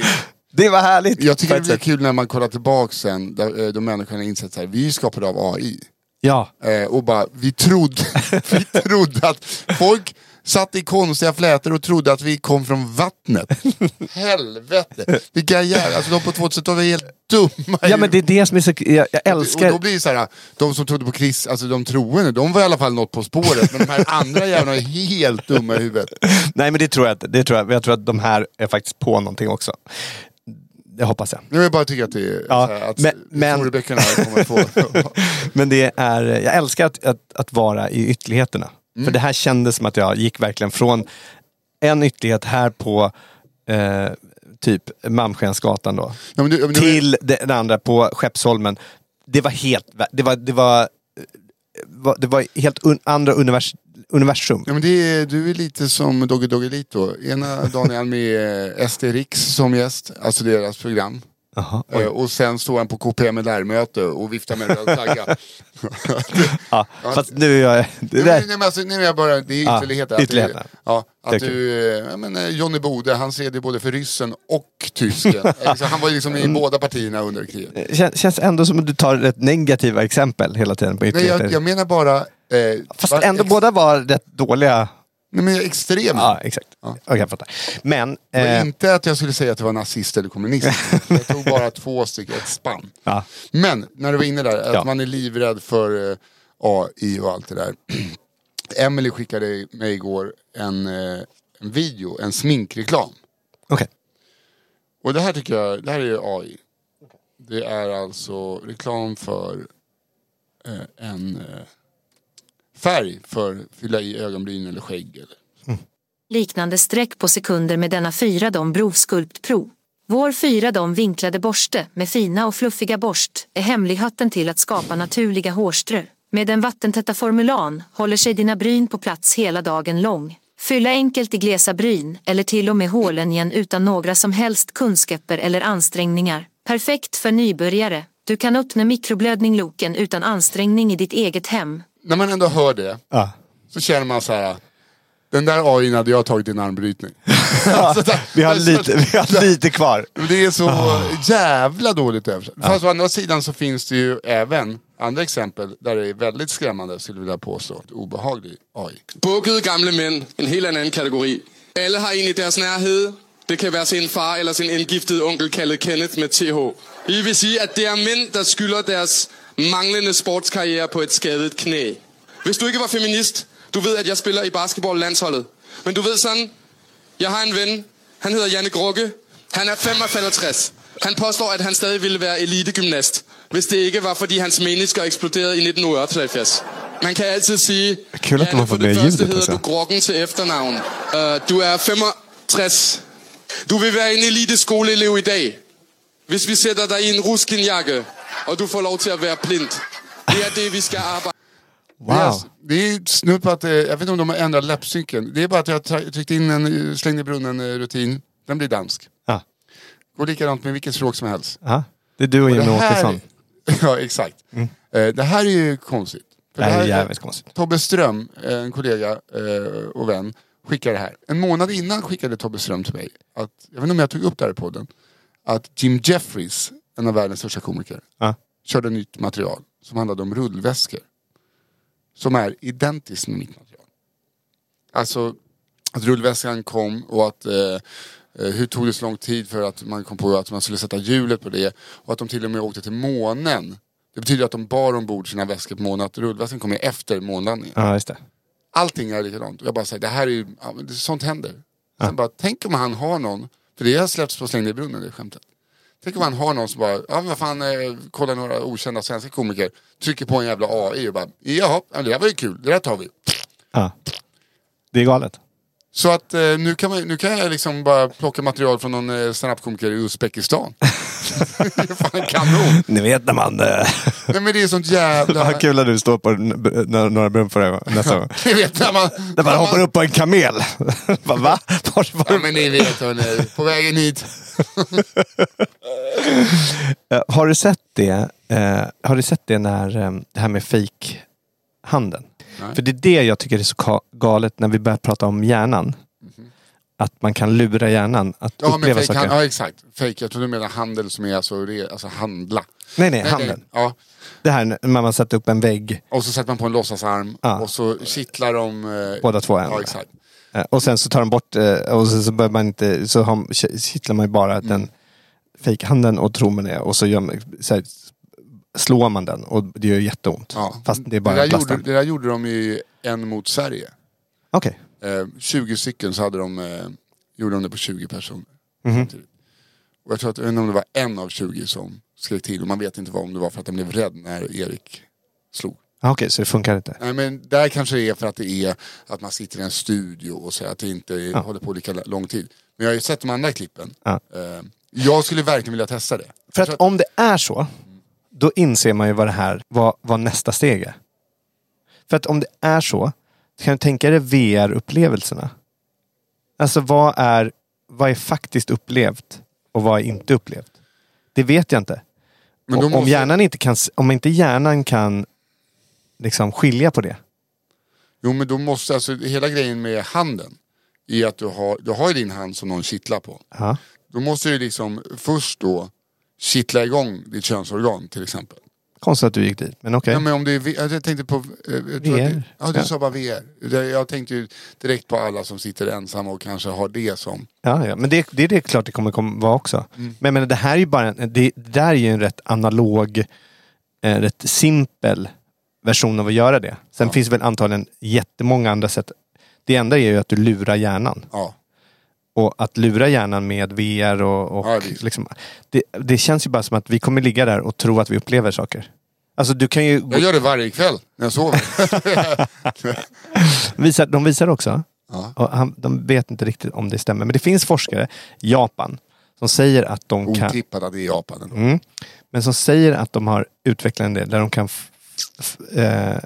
det var härligt. Jag tycker det blir kul när man kollar tillbaka sen, där, eh, då människan har insett så här, vi är skapade av AI. Ja, Eh, och bara, vi trodde, [LAUGHS] vi trodde att folk satt i konstiga flätor och trodde att vi kom från vattnet. [LAUGHS] Helvete! Vilka jävla, alltså de på 2000-talet är helt dumma ja men det är det som är så... Jag, jag Och älskar... då blir det så här, de som trodde på Chris, alltså de troende, de var i alla fall något på spåret. Men de här andra jävlarna är helt dumma i huvudet. Nej men det tror jag inte. Det tror jag, jag tror att de här är faktiskt på någonting också. Det hoppas jag. Nu jag bara tycker att det är Ja, så här, att men- men- kommer få... [LAUGHS] Men det är, jag älskar att, att, att vara i ytterligheterna. För det här kändes som att jag gick verkligen från en ytterlighet här på eh, typ Malmskensgatan då. Ja, men du- men du- till den andra på Skeppsholmen. Det var helt, det var, det var, eh, det var helt un, andra univers, universum. Ja, men är, du är lite som Dogge Doggelito. Ena dagen är han med eh, SD Riks som gäst, alltså deras program. Jaha, Eh, och sen står han på KPMLR-möte och viftar med röd flagga. [LAUGHS] Ja, fast nu är jag... Det Nej, där, men, nej, men alltså, nej, men jag bara, det är Ja, ytterligheter. att. Ja, att du, eh, ja, men, eh, Johnny Bode, han ser det både för ryssen och tysken. [LAUGHS] Alltså, han var liksom Mm. i båda partierna under kriget. Kän- känns ändå som att du tar rätt negativa exempel hela tiden på Nej, ytterligheter. jag, jag menar bara... Eh, Fast ändå båda var rätt dåliga. Nej, men extrema. Ja, exakt. Okej, jag fattar. Men... Var Eh, inte att jag skulle säga att det var nazist eller kommunist. [LAUGHS] jag tog bara två stycken, ett spann. ja. Men när du var inne där, att Ja. man är livrädd för eh, AI och allt det där. [CLEARS THROAT] Emily skickade mig igår en, eh, en video, en sminkreklam. Okej. Och det här tycker jag, det här är AI. Det är alltså reklam för eh, en färg för att fylla i ögonbryn eller skägg. Eller. Liknande streck på sekunder med denna 4-dom Brovsculpt Pro. Vår fyra dom vinklade borste med fina och fluffiga borst är hemligheten till att skapa naturliga hårströ. Med den vattentäta formulan håller sig dina bryn på plats hela dagen lång. Fylla enkelt i glesa bryn eller till och med hålen igen utan några som helst kunskaper eller ansträngningar. Perfekt för nybörjare. Du kan öppna mikroblödning-loken utan ansträngning i ditt eget hem. När man ändå hör det Ja. så känner man så här. Den där AI hade jag tagit i en armbrytning. [LAUGHS] Alltså, där- Vi har alltså, lite, vi har lite kvar. Det är så Ah. jävla dåligt översatt. Fast å andra sidan så finns det ju även andra exempel där det är väldigt skrämmande, skulle jag vilja påstå. Obehaglig AI. Bukkede gamle mænd, en helt anden kategori. Alle har en i deres nærhed. Det kan være sin far eller sin indgiftede onkel kaldet Kenneth med TH. I vil sige, at det er mænd, der skylder deres manglende sportskarriere på et skadet knæ. Hvis du ikke var feminist, du ved, at jeg spiller i basketballlandsholdet. Men du ved sådan, jeg har en ven, han hedder Janne Grukke. Han er 55. Han påstår, at han stadig ville være elitegymnast, hvis det ikke var, fordi hans menisker eksploderede i 1978. Man kan altid sige, Kul at du har det med ljudet, hedder du Grokken til efternavn. Uh, du er 65. Du vil være en eliteskoleelev i dag. Hvis vi sætter dig i en ruskinjakke, og du får lov til at være blind. Det er det, vi skal arbejde Det är, Wow. det är snudd på att, eh, jag vet inte om de har ändrat läppsynken. Det är bara att jag har tra- tryckt in en eh, slängde i brunnen-rutin. Den blir dansk. Ja. Går likadant med vilket språk som helst. Ja. Det är du och Och Jimmy här- Åkesson. [LAUGHS] ja, exakt. Eh, det här är ju konstigt. För Det här är jävligt konstigt. Tobbe Ström, eh, en kollega eh, och vän, skickade det här. En månad innan skickade Tobbe Ström till mig, att, jag vet inte om jag tog upp det här i podden, att Jim Jeffries, en av världens största komiker, Ja. körde nytt material som handlade om rullväskor. Som är identiskt med mitt material. alltså att rullväskan kom och att eh, eh, hur tog det så lång tid för att man kom på att man skulle sätta hjulet på det och att de till och med åkte till månen. Det betyder att de bar ombord sina väskor på månen, att rullväskan kom efter månlandningen. Ja, just det. Allting är likadant. Jag bara säger, det här är ju, ja, sånt händer. Sen bara, tänk om han har någon, för det har släppts på Släng i brunnen det skämtet. Tänk om man har någon som bara, ja men vad fan, eh, kolla några okända svenska komiker, trycker på en jävla AI och bara, jaha, det där var ju kul, det där tar vi. Ja. Det är galet. Så att eh, nu, kan man, nu kan jag liksom bara plocka material från någon eh, standup-komiker i Uzbekistan. [LAUGHS] det är fan kanon. Ni vet när man... Eh, [LAUGHS] Nej men det är sånt jävla... vad kul när du står på n- b- n- Norra Brunn för det nästa gång. [LAUGHS] Ni vet när man... När man hoppar upp på en kamel. Va? Va? Var, Ja var, men ni vet hörni, på vägen hit. Eh, har du sett det? Eh, har du sett det när eh, det här med För det är det jag tycker är så galet när vi börjar prata om hjärnan. Att man kan lura hjärnan att Ja men uppleva fake, saker. han, ja exakt. Fake, jag tror du menar handel som är alltså, re, alltså handla. Nej, nej, handeln. Ja. Det här när man sätter upp en vägg, Och så sätter man på en låtsasarm Ja. och så kittlar de... Eh, båda två Ja en. exakt. Eh, Och sen så tar de bort, eh, och sen så behöver man inte, så kittlar man ju bara Mm. den fejkhanden och tror man det. Och så, gör man, så här, slår man den och det gör jätteont. Ja. Fast det är bara det, där gjorde, det där gjorde de ju en mot Sverige. Okej. Eh, 20 stycken så hade de, eh, gjorde de det på 20 personer. Mhm. samtidigt. Och jag tror att, jag vet inte om det var en av 20 som skrek till. Och man vet inte vad om det var för att den blev rädd när Erik slog. Ah, Okej, så det funkar inte. Nej men där kanske det är för att det är att man sitter i en studio och så att det inte håller på lika lång tid. Men jag har ju sett de andra klippen. Ja. Eh, jag skulle verkligen vilja testa det. För Jag att om det är så, då inser man ju vad det här, vad, vad nästa steg är. För att om det är så, kan du tänka dig VR-upplevelserna? Alltså vad är, vad är faktiskt upplevt och vad är inte upplevt? Det vet jag inte. Men då om, måste- hjärnan inte kan, om inte hjärnan kan liksom skilja på det. Jo men då måste, alltså hela grejen med handen. I att du har, du har ju din hand som någon kittlar på. Ja. Då måste du liksom först då kittla igång ditt könsorgan till exempel. Konstigt att du gick dit, men okej. Ja, men om det är, jag tänkte på... eh, Jag att det, VR. ja, du Ja. sa bara VR. Jag tänkte ju direkt på alla som sitter ensamma och kanske har det som... Ja, ja. men det, det är det klart det kommer komma vara också. Mm. Men, men det här är ju bara en, det, det där är ju en rätt analog, eh, rätt simpel version av att göra det. Sen finns det väl antagligen jättemånga andra sätt. Det enda är ju att du lurar hjärnan. Ja. Och att lura hjärnan med VR och, och Ja, visst. liksom, det, det känns ju bara som att vi kommer ligga där och tro att vi upplever saker. Alltså du kan ju... Jag gör det varje kväll när jag sover. [LAUGHS] Visar, de visar också, Ja. och han, de vet inte riktigt om det stämmer, men det finns forskare i Japan som säger att de kan... Otippat att det är Japan. ändå. Mm. Men som säger att de har utvecklat en del där de kan eh,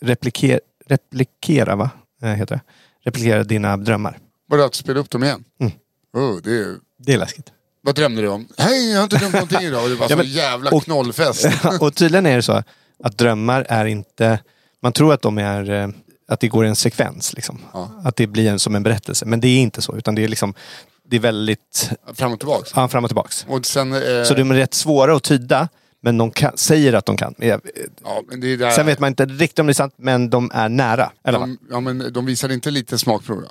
replikera, replikera, va? Eh, heter det? replikera dina drömmar. Bara att spela upp dem igen. Mm. Oh, det är... Det är läskigt. Vad drömde du om? Hej, jag har inte drömt någonting idag. Och det var [LAUGHS] Ja, så men- jävla och- knollfest. [LAUGHS] och tydligen är det så att drömmar är inte... Man tror att de är... eh, Att det går i en sekvens. Liksom. Ja. Att det blir en, som en berättelse. Men det är inte så. Utan det är liksom... Det är väldigt... Fram och tillbaks. Ja, fram och tillbaks. Och sen... Eh, Så de är rätt svåra att tyda. Men de kan, säger att de kan. Ja, där, Sen vet man inte riktigt om det är sant, men de är nära. Eller de, ja, men de visade inte lite smakprov då?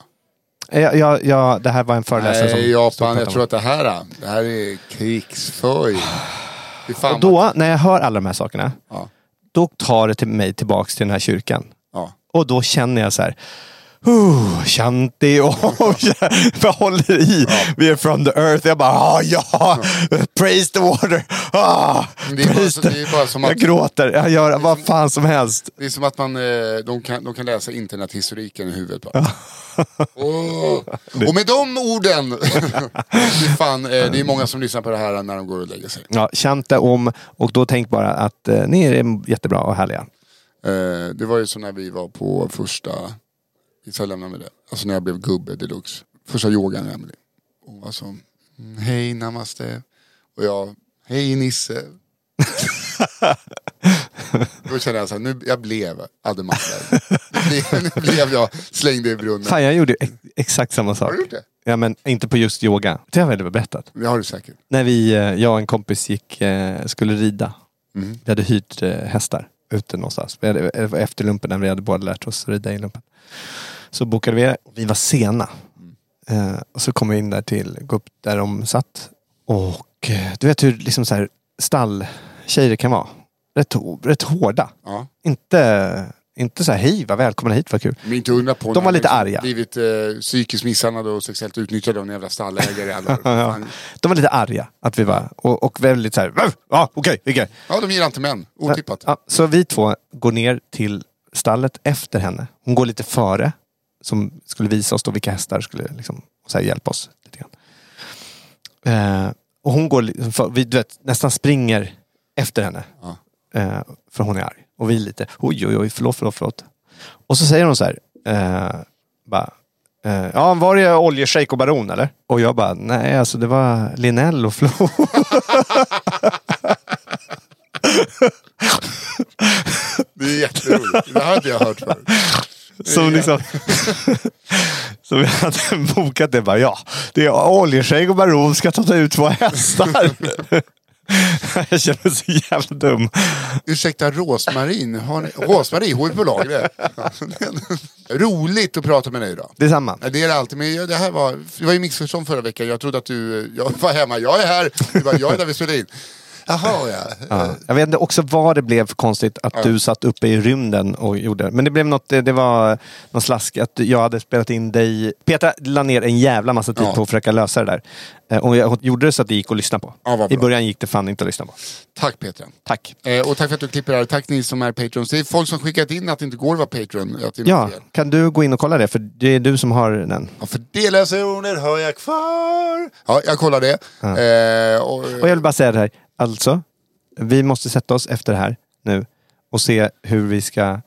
Ja, ja, ja, det här var en föreläsare som Nej, Japan. Jag tror att det här, det här är krigsföring. Och då, när jag hör alla de här sakerna, Ja. då tar det till mig tillbaks till den här kyrkan. Ja. Och då känner jag så här, Oh, Shanti, [LAUGHS] oh, jag håller i. Vi är from the earth. Jag bara, ah, ja, praise the water. Ah, det är bara praise så- the... det är bara som Jag gråter, jag gör vad fan som helst. Det är som att man, eh, de, kan, de kan läsa internethistoriken i huvudet bara. Åh. Och med de orden, [LAUGHS] Fy fan, eh, det är många som lyssnar på det här när de går och lägger sig. Ja, Shanta om och då tänk bara att eh, ni är jättebra och härliga. Eh, det var ju så när vi var på första, vi ska lämna med det, alltså när jag blev gubbe deluxe. Första yogan med Emelie. Hon var som, "Mm, hej namaste. Och jag, hej Nisse. [LAUGHS] Då kände jag så här, nu, jag blev Adde Mattberg. Nu nu blev jag slängd i brunnen. Fan, jag gjorde ex- exakt samma sak. Har du gjort det? Ja, men inte på just yoga. Det har jag väl berättat. Det har du säkert. När vi, eh, jag och en kompis gick, eh, skulle rida. Mm. Vi hade hyrt eh, hästar. Ute någonstans. Vi hade, eh, efter lumpen när vi hade båda lärt oss rida i lumpen. Så bokade vi, vi var sena. Eh, och så kom vi in där till, gå upp där de satt. Och eh, du vet hur liksom så här stalltjejer kan vara. Rätt, rätt hårda. Ja. Inte, inte så här hej vad välkomna hit, vad kul. Men inte undra på De var lite arga. Blivit eh, psykiskt misshandlade och sexuellt utnyttjade av en jävla stallägare. Alla. [LAUGHS] Ja. De var lite arga att vi var, och, och väldigt så här, "Vuh! ja okej, okej. ja, de gillar inte män. Otippat. Ja, så vi två går ner till stallet efter henne. Hon går lite före. Som skulle visa oss då vilka hästar skulle liksom, så här, hjälpa oss. lite grann. Eh, och hon går för, vi du vet, nästan springer efter henne. Ja. Eh, för hon är arg. Och vi lite, oj oj oj, förlåt, förlåt, förlåt. Och så säger hon så här, eh, bara, eh, ja var det oljeshejk och baron eller? Och jag bara, nej alltså det var Linell och Flo. Det är jätteroligt. Det har inte jag hört förut. Som liksom... som vi hade bokat det bara, ja. Det är oljeshejk och baron ska ta ut två hästar. [LAUGHS] jag känner mig så jävla dum. Ursäkta Rosmarin, har ni... Rosmarin, hon är på lagret. [LAUGHS] Roligt att prata med dig idag. Detsamma. Det är det alltid, men det här var, det var ju missförstånd förra veckan. Jag trodde att du, jag var hemma, jag är här. Du bara, jag är där vi spelar in. Jaha ja. Ja. Jag vet inte också vad det blev för konstigt att du satt uppe i rymden och gjorde. Men det blev något, det, det var någon slask att jag hade spelat in dig. Petra la ner en jävla massa tid Ja. på att försöka lösa det där. Eh, Och jag gjorde det så att det gick att lyssna på. Ja, I början gick det fan inte att lyssna på. Tack Petra. Tack. Eh, och tack för att du klipper det här. Tack ni som är Patrons. Det är folk som skickat in att det inte går att vara Patreon. Att det Ja, fel. kan du gå in och kolla det? För det är du som har den. Ja, för det lösenordet har jag kvar. Ja, jag kollar det. Eh, och, Och jag vill bara säga det här. Alltså, vi måste sätta oss efter det här nu och se hur vi ska...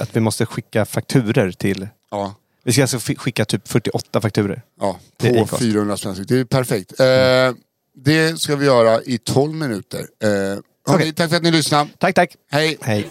Att vi måste skicka fakturer till... ja, Vi ska alltså skicka typ 48 fakturer. ja, på Acast. 400 spänn styck. Det är perfekt. Eh, det ska vi göra i 12 minuter. Eh, Okej. Tack för att ni lyssnade. Tack, tack. Hej. Hej.